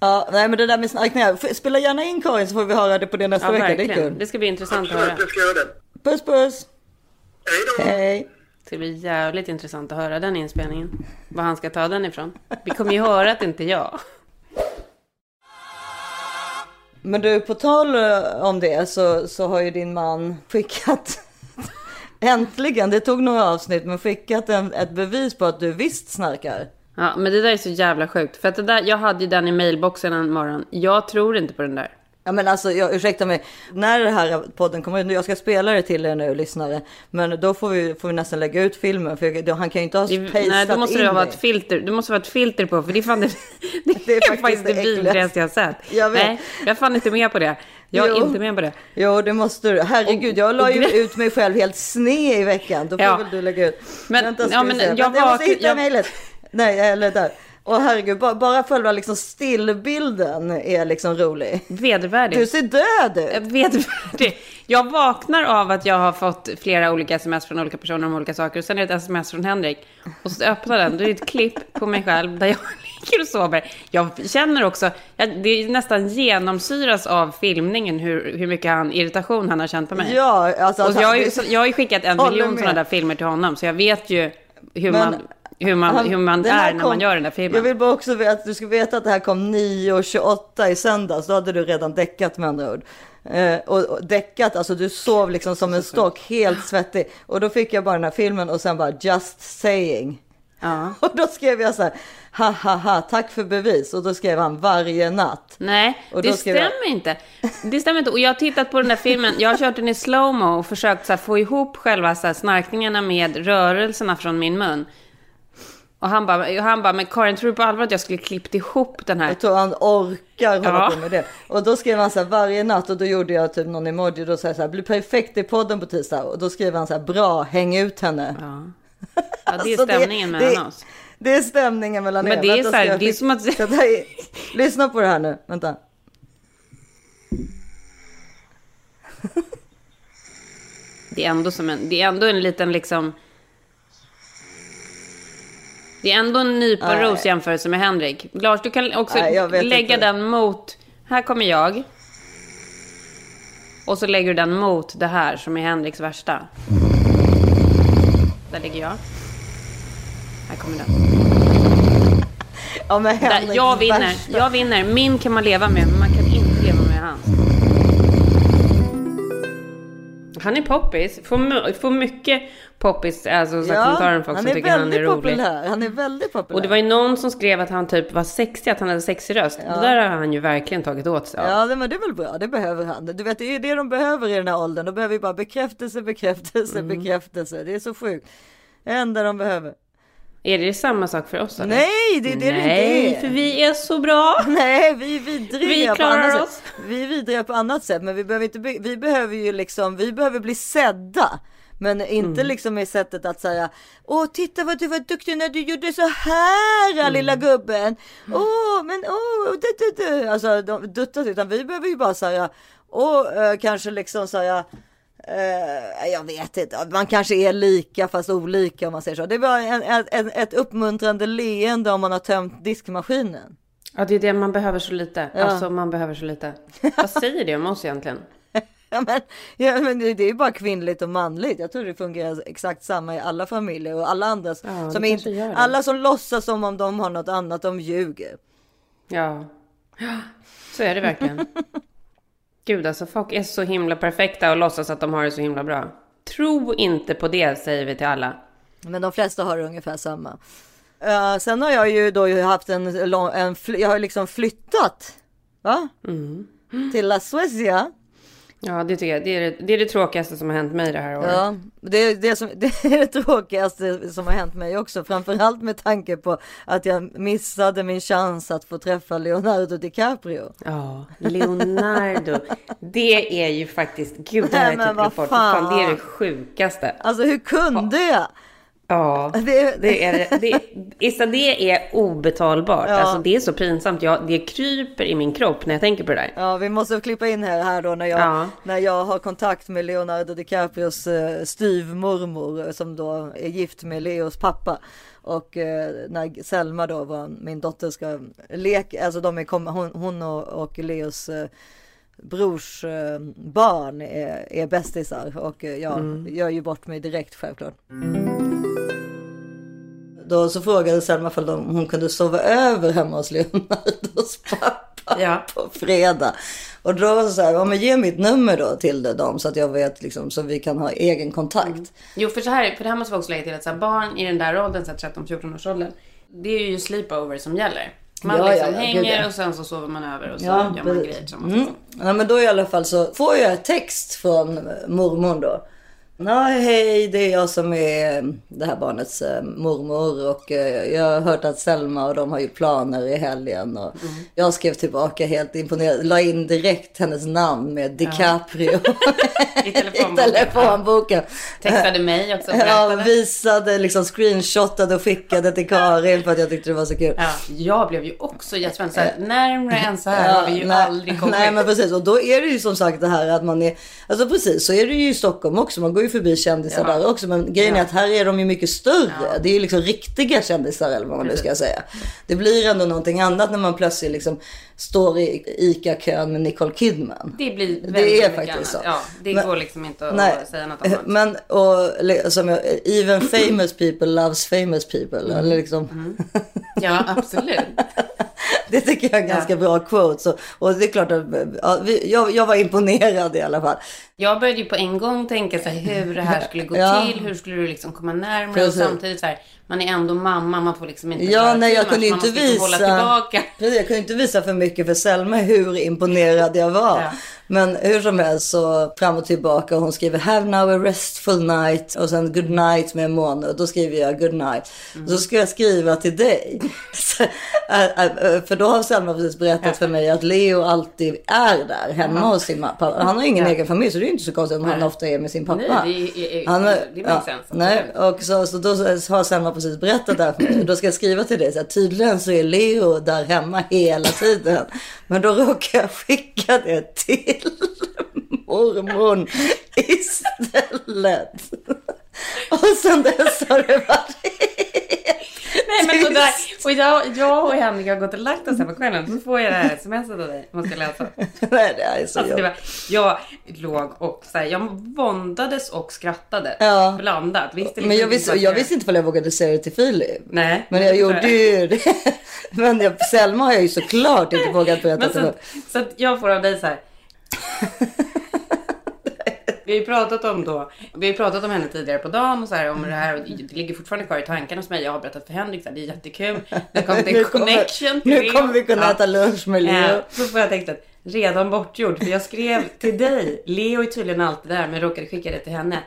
Ja, nej men det där med snarkningar. Spela gärna in Karin så får vi höra det på det nästa ja vecka. Det är verkligen. kul. Det ska bli intressant att höra. Jag ska göra det. Puss puss. Hej då! Hej. Det ska bli jävligt intressant att höra den inspelningen. Var han ska ta den ifrån. Vi kommer ju höra att det inte är jag. Men du, på tal eh, om det så, så har ju din man skickat Äntligen, det tog några avsnitt men skickat en, ett bevis på att du visst snarkar. Ja, men det där är så jävla sjukt. För att det där, jag hade ju den i mailboxen en morgon. Jag tror inte på den där. Ja men alltså, jag, ursäkta mig. När det här podden kommer ut, jag ska spela det till er nu lyssnare. Men då får vi, får vi nästan lägga ut filmen för jag, han kan ju inte ha pastat nej, då måste in det ha ett filter. Du måste ha ett filter på, för det är fan det, [LAUGHS] det, Det är är faktiskt det vidrigaste jag har sett. Jag vet. Nej, jag är fan inte med på det. Jag är Jo. inte med på det. Jo det måste du. Herregud, jag la ju ut mig själv helt sned i veckan. Då får Ja. väl du lägga ut. Men- ska ja, vi men se. jag Vänta, jag måste hitta jag- mejlet. Nej, eller där. Och herregud, bara, bara själva liksom stillbilden är liksom rolig. Vedervärdigt. Du ser död ut. Jag vet det. Jag vaknar av att jag har fått flera olika sms från olika personer om olika saker. Och sen är det ett sms från Henrik. Och så öppnar den. Då är det ett klipp på mig själv där jag [LAUGHS] ligger och sover. Jag känner också, jag, det är nästan genomsyras av filmningen hur, hur mycket han, irritation han har känt på mig. Ja, alltså. och jag, har ju, så- jag har ju skickat en miljon sådana där filmer till honom. Så jag vet ju hur Men man, hur man, han- hur man är när kom- man gör den där filmen. Jag vill bara också veta att du ska veta att det här kom 9.28 i söndags. Då hade du redan däckat med andra ord. Eh, och, och däckat, alltså du sov liksom som en stock, helt svettig. Och då fick jag bara den här filmen och sen bara just saying. Ja. [LAUGHS] Och då skrev jag så här, ha ha ha, tack för bevis. Och då skrev han varje natt. Nej, det skrev jag- stämmer inte. Det stämmer inte. Och jag har tittat på den där filmen. Jag har kört den i slowmo och försökt så här, få ihop själva så här, snarkningarna med rörelserna från min mun. Och han bara, han bara, men Karin tror du på allvar att jag skulle klippt ihop den här? Jag tror han orkar hålla ja. på med det. Och då skrev han så här varje natt och då gjorde jag typ någon emoji då sa jag så här, blir perfekt i podden på tisdag. Och då skrev han så här, bra, häng ut henne. Ja, ja [LAUGHS] det är alltså stämningen det, mellan det, oss. Det är stämningen mellan er. Men det är så här, det är som att... Lyssna på det här nu, vänta. Det är ändå som en, det är ändå en liten liksom det är ändå en nypa Nej. ros jämförelse med Henrik. Lars, du kan också Nej, lägga inte. den mot... Här kommer jag. Och så lägger du den mot det här som är Henriks värsta. Där ligger jag. Här kommer den. Ja, men Där, jag vinner. värsta. Jag vinner. Min kan man leva med, men man kan inte leva med hans. Han är poppis. Får, får mycket poppis, alltså så här kommentarer från folk som tycker han är rolig. populär. Han är väldigt populär. Och det var ju någon som skrev att han typ var sexig, att han hade sexig röst. Det där har han ju verkligen tagit åt sig av. Ja, det- men det är väl bra. Det behöver han. Du vet, det är det de behöver i den här åldern. De behöver ju bara bekräftelse, bekräftelse, Mm. bekräftelse. Det är så sjukt. Det enda de behöver. Är det samma sak för oss? Eller? Nej, det är det Nej, det inte för är. vi är så bra. [LAUGHS] Nej, vi är vidriga Vi på annat oss. sätt. Vi är vidriga på annat sätt, men vi behöver inte, be- vi behöver ju liksom, vi behöver bli sedda. Men inte Mm. liksom i sättet att säga Åh titta vad du var duktig när du gjorde så här Mm. lilla gubben. Åh men åh du, du, du. Alltså de duttas utan vi behöver ju bara säga och eh, kanske liksom säga eh, jag vet inte, man kanske är lika fast olika om man säger så. Det var en, en, ett uppmuntrande leende om man har tömt diskmaskinen. Ja, det är det man behöver så lite. Ja. Alltså, man behöver så lite. Vad säger det om oss egentligen? [LAUGHS] Ja men, ja, men det det är ju bara kvinnligt och manligt. Jag tror det fungerar exakt samma i alla familjer och alla andra Ja, som inte, alla som låtsas som om de har något annat, de ljuger. Ja, så är det verkligen. [LAUGHS] Gud, alltså folk är så himla perfekta och låtsas att de har det så himla bra. Tro inte på det, säger vi till alla. Men de flesta har ungefär samma. Uh, sen har jag ju då haft en, lång, en jag har liksom flyttat. Va? Mm. Till La Suecia. Ja, det tycker jag. Det är det, det är det tråkigaste som har hänt mig det här året. Ja, det är det, som, [LAUGHS] det är det tråkigaste som har hänt mig också. Framförallt med tanke på att jag missade min chans att få träffa Leonardo DiCaprio. Ja, Leonardo. Det är ju faktiskt, gud det här Nej, men vad rapport. Fan, det är fan. det sjukaste. Alltså hur kunde jag? Ja, Det- det är det. det Issa, det är obetalbart. Ja. Alltså det är så pinsamt. Jag, det kryper i min kropp när jag tänker på det där. Ja, vi måste klippa in här, här då när jag, Ja. när jag har kontakt med Leonardo DiCaprios eh, styvmormor eh, som då är gift med Leos pappa. Och eh, när Selma då, var, min dotter, ska leka, alltså de är, kom, hon, hon och, och Leos eh, brors eh, barn är, är bästisar och eh, jag gör ju bort mig direkt självklart. Då så frågade Selma om de, hon kunde sova över hemma hos Leonardos [LAUGHS] pappa Ja. på fredag. Och då var det så här, ja men ge mitt nummer då till dem så att jag vet liksom så vi kan ha egen kontakt. Jo, för så här, för det här måste vi också lägga till att så här, barn i den där åldern, så här 13-14 års åldern, det är ju sleepover som gäller. Man Ja, liksom ja, hänger gud, ja. och sen så sover man över och så Ja, gör man grejer tillsammans. Mm. Ja, men då i alla fall så får jag text från mormor då. Ja, hej, det är jag som är det här barnets eh, mormor och eh, jag har hört att Selma och de har ju planer i helgen och Mm. jag skrev tillbaka helt imponerad, la in direkt hennes namn med DiCaprio I [LAUGHS] i telefonboken. Textade mig också Ja, visade, liksom screenshotade och skickade till Karin för att jag tyckte det var så kul. Ja, jag blev ju också jättespänd. Så här, närmare än så här har vi ju nej, aldrig kommit. Nej men precis och då är det ju som sagt det här att man är Alltså precis så är det ju i Stockholm också. Man går ju förbi kändisar Ja. där också. Men grejen är Ja. att här är de ju mycket större. Ja. Det är ju liksom riktiga kändisar eller vad man nu ska säga. Det blir ändå någonting annat när man plötsligt liksom står i ICA-kön med Nicole Kidman. Det blir väldigt Det är faktiskt annat. så. Ja, det Men- går liksom inte att Nej, säga något annat. [LAUGHS] men och som jag, even famous people loves famous people. Mm. Eller liksom, Ja, absolut. [LAUGHS] [LAUGHS] det tycker jag är en ganska bra quote. Så, och det är klart att ja, vi, jag, jag var imponerad i alla fall. Jag började ju på en gång tänka så här, hur det här skulle gå Ja. till, hur skulle du liksom komma närmare Precis. och samtidigt så här, man är ändå mamma, man får liksom inte Ja, nej, jag kunde inte liksom visa. hålla tillbaka. Precis, jag kunde inte visa för mycket för Selma hur imponerad jag var. Men hur som helst så fram och tillbaka. Hon skriver have now a restful night och sen good night med en månad. Och då skriver jag good night. Mm. Så ska jag skriva till dig. [LAUGHS] Äh, äh, för då har Selma precis berättat för mig att Leo alltid är där hemma hos sin pappa. Han har ingen egen familj så det är inte så konstigt om han ofta är med sin pappa. Nej, det, är, är, Han, det makes ja, sense. nej, och så, så då har Selma precis berättat det här för mig. Då ska jag skriva till dig. Så här, tydligen så är Leo där hemma hela tiden. Men då råkar jag skicka det till [LAUGHS] mormon istället. Och sen dess har det varit Nej men och, där, och jag, jag och Henrik har gått och lagt oss här på kvällen. Så får jag det här smset av dig. Måste jag läsa. Nej, det är så Alltså det var, jag låg och så här, jag våndades och skrattade. Ja. Blandat. Visste liksom Men jag inte visste, jag visste inte om jag vågade säga det till Filip. Nej. Men jag gjorde ju det. [LAUGHS] Men jag, Selma har jag ju såklart inte vågat berätta Men till så, så att jag får av dig så här. Vi har ju pratat om då, vi har pratat om henne tidigare på dagen och så här om det här och det ligger fortfarande kvar i tankarna hos mig. Jag har berättat för Henrik så här, det är jättekul. Det kommit en connection till Nu kommer vi kunna Ja. äta lunch med Leo. Eh, så får jag tänkt att redan bortgjord. För jag skrev till dig. Leo är tydligen alltid där men jag råkade skicka det till henne.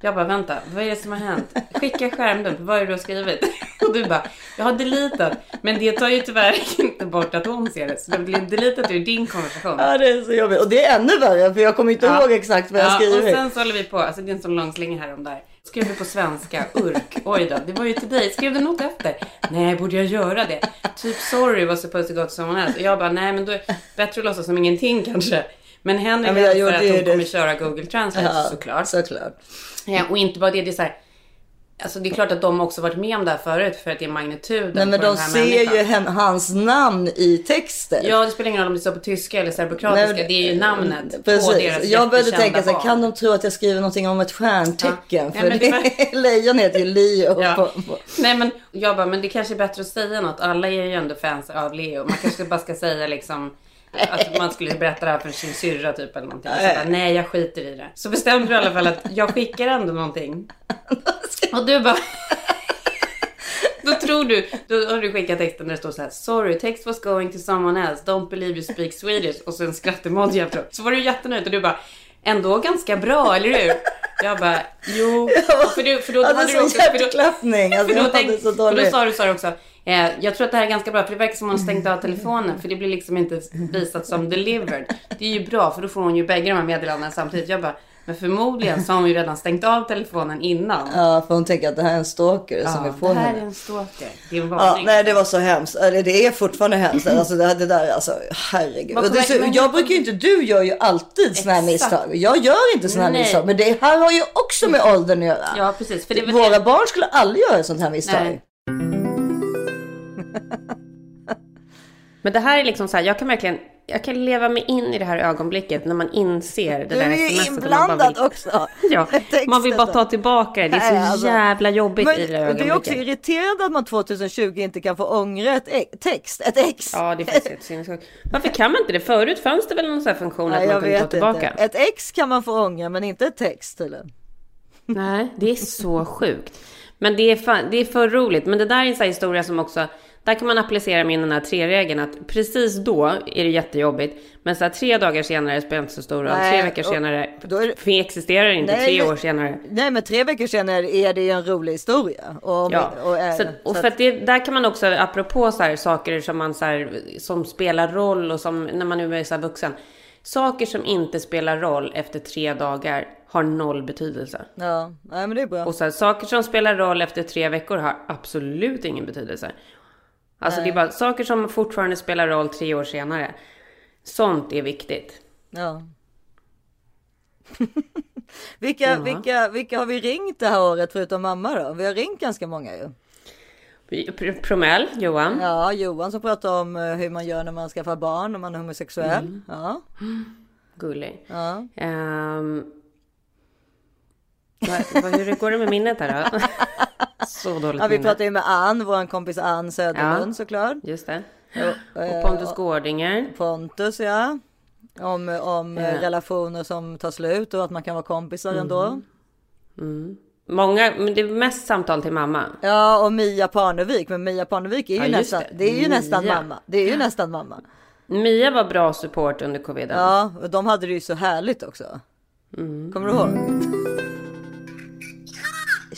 Jag bara vänta, vad är det som har hänt? Skicka skärmdump, vad är det du har skrivit? [LAUGHS] Och du bara, jag har deletat. Men det tar ju tyvärr inte bort att hon ser det. Så det blir deletat ur din konversation. Ja, det är så jobbigt. Och det är ännu värre för jag kommer inte Ja. ihåg exakt vad jag Ja, och skrivit. sen så håller vi på, alltså det är en sån lång slinga här om där. Skrev du på svenska, urk, oj då, det var ju till dig. Skrev du något efter? Nej, borde jag göra det? Typ sorry was supposed to go to someone else. Och jag bara, nej men då är det bättre att låtsas som ingenting kanske. Men Henrik Ja, jag hälsar att hon det. kommer köra Google Translate Ja, såklart. Såklart. Ja, och inte bara det, det är så här. Alltså det är klart att de också varit med om det här förut för att det är magnituden Nej men på de den här ser människan. ju hen, hans namn i texten. Ja, det spelar ingen roll om det står på tyska eller serbokratiska. Nej, det är ju namnet på Precis. deras Jag började tänka så här, kan de tro att jag skriver någonting om ett stjärntecken? Ja. För det det, [LAUGHS] lejon heter ju Leo. Ja. På, på. Nej men jag bara, men det kanske är bättre att säga något. Alla är ju ändå fans av Leo. Man kanske bara ska säga liksom att man skulle berätta det här för sin syrra typ eller någonting. Så bara, nej jag skiter i det. Så bestämde du i alla fall att jag skickar ändå någonting. Och du bara... [LAUGHS] Då tror du, då har du skickat texten där det står så här Sorry, text was going to someone else, don't believe you speak Swedish och så en skrattemoji efteråt. Så var du jättenöjd och du bara Ändå ganska bra, eller hur? Jag bara, jo. [LAUGHS] För, du, för då Jag hade du också... Hjärtklappning. Alltså, för då, tänk, så för då sa du så här också. Eh, jag tror att det här är ganska bra för det verkar som hon stängt av telefonen för det blir liksom inte visat som delivered. Det är ju bra för då får hon ju bägge de här meddelandena samtidigt. Jag bara, men förmodligen så har hon ju redan stängt av telefonen innan. Ja, för hon tänker att det här är en stalker som är Ja, på det här henne. är en stalker. Det är en Ja, varning. nej det var så hemskt. Eller det är fortfarande hemskt. [CLEARS THROAT] Alltså det, det där alltså herregud. Det, är så, men- jag brukar ju inte, du gör ju alltid såna här misstag. Jag gör inte såna här Nej. misstag. Men det här har ju också med åldern att göra. Ja, precis. För det Våra det- barn skulle aldrig göra sånt här misstag. [LAUGHS] Men det här är liksom så här, jag kan verkligen, jag kan leva mig in i det här ögonblicket när man inser det Du där är ju smset och man bara inblandad vill- också. [LAUGHS] Ja, man vill bara ta tillbaka det. Det är så alltså. jävla jobbigt Men i det där det är ögonblicket. också irriterande att man 2020 inte kan få ångra ett ex, text, ett ex. Ja, det är faktiskt helt sinnessjukt. Varför kan man inte det? Förut fanns det väl någon sån här funktion Nej, att man kunde ta tillbaka? inte. Ett ex kan man få ångra men inte ett text tydligen. Nej, det är så sjukt. Men det är, fan, det är för roligt. Men det där är en sån här historia som också... Där kan man applicera med den här tre-regeln att precis då är det jättejobbigt. Men så här, tre dagar senare spelar inte så stor roll. Tre veckor och senare det- existerar inte. Nej, tre år senare. Nej men tre veckor senare är det ju en rolig historia. Och, Ja, och, är, så, och för att det, där kan man också, apropå så här, saker som, man, så här, som spelar roll och som när man nu är så här, vuxen. Saker som inte spelar roll efter tre dagar har noll betydelse. Ja, nej men det är bra. Och så här, saker som spelar roll efter tre veckor har absolut ingen betydelse. Alltså det är bara saker som fortfarande spelar roll tre år senare. Sånt är viktigt. Ja. [LAUGHS] vilka, vilka, vilka har vi ringt det här året förutom mamma då? Vi har ringt ganska många ju. Pr- Promell, Johan. Ja, Johan som pratar om eh, hur man gör när man skaffar barn, när man är homosexuell. Mm. Ja, [GASPS] Gullig. ja. Ehm, vad, vad, hur går det med minnet här då? [LAUGHS] [LAUGHS] Så dåligt ja vi pratar ju med Ann, vår kompis Ann Söderlund Ja. såklart. Just det. Och, eh, Och Pontus Gårdinger. Pontus ja. Om, om Ja. relationer som tar slut och att man kan vara kompisar ändå. Många, men det är mest samtal till mamma. Ja och Mia Parnevik, men Mia Parnevik är ju, Ja, nästan, det. det. är ju Mia. nästan mamma. Det är ju nästan mamma. Mia var bra support under coviden. Ja, och de hade det ju så härligt också. Mm. Kommer du ihåg?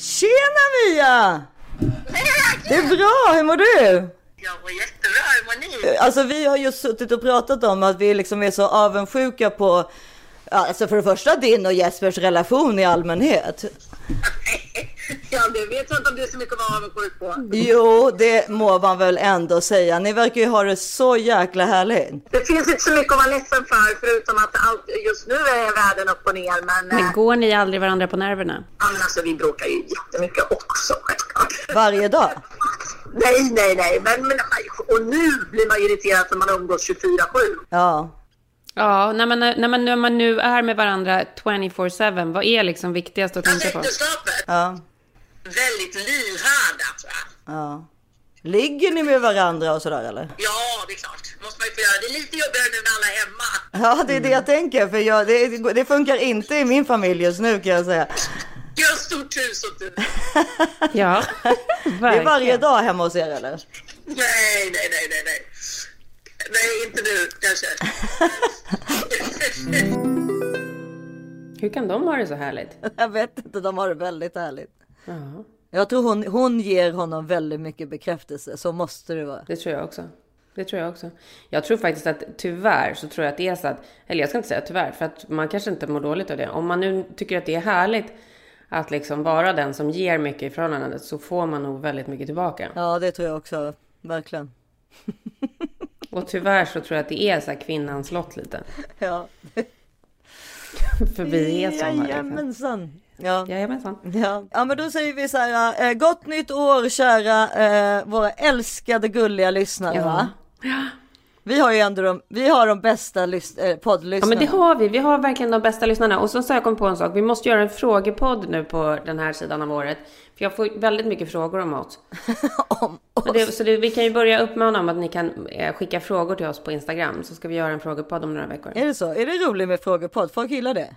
Tjena Mia! Det är bra, hur mår du? Jag var jättebra, hur mår ni? Alltså vi har just suttit och pratat om att vi liksom är så avundsjuka på Alltså för det första din och Jespers relation i allmänhet. [LAUGHS] Ja, det vet jag inte om det är så mycket att vara avundsjuk på. Jo, det må man väl ändå säga. Ni verkar ju ha det så jäkla härligt. Det finns inte så mycket att vara ledsen för, förutom att allt, just nu är världen upp och ner. Men, Men eh, går ni aldrig varandra på nerverna? ja, men alltså, vi bråkar ju jättemycket också, självklart. Varje dag. Nej, nej, nej. Men, men, och nu blir man irriterad för man umgås 24-7. Ja. Ja, när man, när, man, när man nu är med varandra 24-7, vad är liksom viktigast att Alltså tänka på? äktenskapet, Ja. Väldigt lyhörda tror jag. Ja. Ligger ni med varandra och sådär eller? Ja, det är klart. måste man ju få göra. Det är lite jobbigare nu när alla är hemma. Ja, det är det jag tänker. För jag, det, det funkar inte i min familj just nu kan jag säga. Jag har stort hus och du. Ja, [LAUGHS] Det är varje verkligen. dag hemma hos er eller? Nej, nej, nej, nej, nej. Nej, inte nu kanske. Hur kan de ha det så härligt? [LAUGHS] Jag vet inte, de har det väldigt härligt. Ja, Jag tror hon, hon ger honom väldigt mycket bekräftelse, så måste det vara. det tror jag också. Det tror jag också. Jag tror faktiskt att tyvärr så tror jag att det är så att, eller jag ska inte säga tyvärr, för att man kanske inte mår dåligt av det. Om man nu tycker att det är härligt att liksom vara den som ger mycket i förhållandet så får man nog väldigt mycket tillbaka. Ja, det tror jag också. Verkligen. [LAUGHS] Och tyvärr så tror jag att det är så här kvinnans lott lite. Ja, [LAUGHS] För vi är sådana. Liksom. Jajamensan. Ja. Jajamensan. Ja. ja, men då säger vi så här. Eh, gott nytt år kära eh, våra älskade gulliga lyssnare. Ja. Va? Vi har ju ändå de, vi har de bästa lys, eh, Ja poddlyssnarna. men det har vi. Vi har verkligen de bästa lyssnarna. Och så har jag kommit på en sak. Vi måste göra en frågepodd nu på den här sidan av året. För jag får väldigt mycket frågor om oss. [LAUGHS] om oss. det, så det, vi kan ju börja uppmana om att ni kan eh, skicka frågor till oss på Instagram. Så ska vi göra en frågepodd om några veckor. Är det så? Är det roligt med frågepodd? Folk gillar det?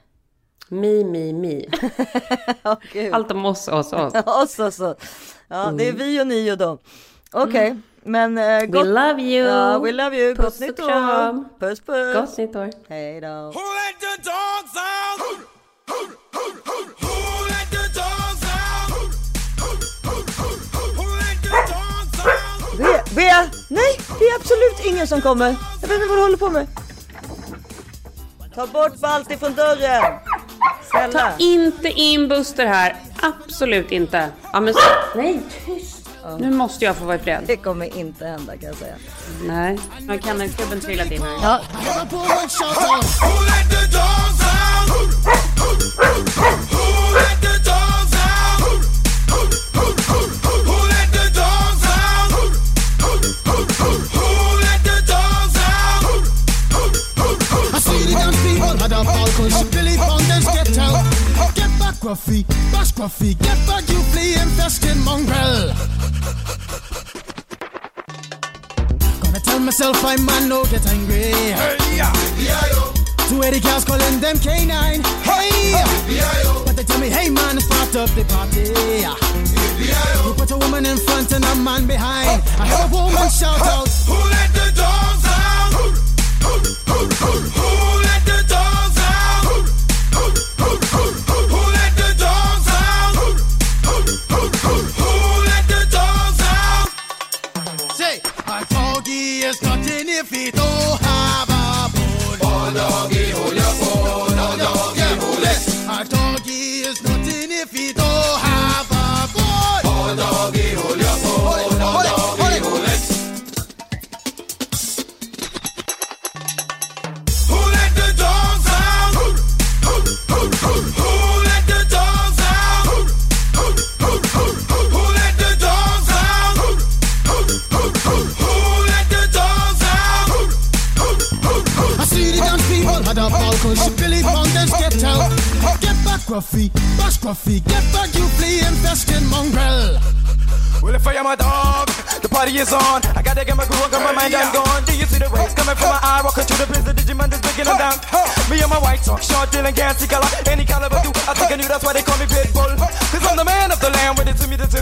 Mi, mi, mi. [LAUGHS] Ja, gud. Allt om oss, oss, oss. [LAUGHS] oss och så. Ja, det är vi och ni och dem. Okej, men eh, We gott. love you. Ja, we love you. Puss Gott och nytt år. kram. Puss puss. Gott nytt år. Hej då. Let the dogs out? Who let the dogs out? Bea, Bea, nej, det är absolut ingen som kommer. Jag vet inte vad du håller på med. Ta bort Balt ifrån dörren. Snälla. Ta inte in Buster här. Absolut inte. Ja, men. Nej, tyst. Nu måste jag få vara i fred. Det kommer inte hända kan jag säga. Nej. Nu har kennelklubben trillat in här. Ja, Get back, Gruffy, bash Gruffy, get back, you flea infested mongrel. Gonna tell myself I'm man, no get angry. hey, yeah, B.I.O. Two eighty girls calling them K9. Hey, B.I.O. but they tell me, hey man, start up the party. B.I.O. You put a woman in front and a man behind. I heard a woman shout out. Who let the dogs out? Who, who, who, who, who is on. I gotta get my groove on, got my mind, I'm gone. Do you see the rays coming from my eye? Walking through the prison, Digimon is breaking them down. Me and my white talk, short, dealing, can't see color. Any caliber do. I think I knew that's why they call me Pitbull. Cause I'm the man of the land, with it to me to say,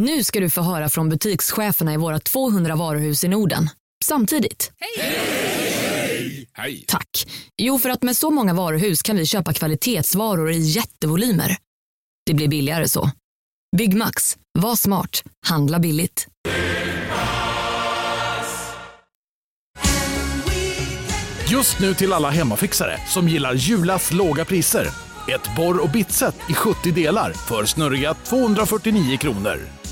Nu ska du få höra från butikscheferna i våra 200 varuhus i Norden. Samtidigt. Hej! Tack. Jo, för att med så många varuhus kan vi köpa kvalitetsvaror i jättevolymer. Det blir billigare så. Byggmax. Var smart. Handla billigt. Just nu till alla hemmafixare som gillar Julas låga priser. Ett borr och bitset i 70 delar för snurriga 249 kronor.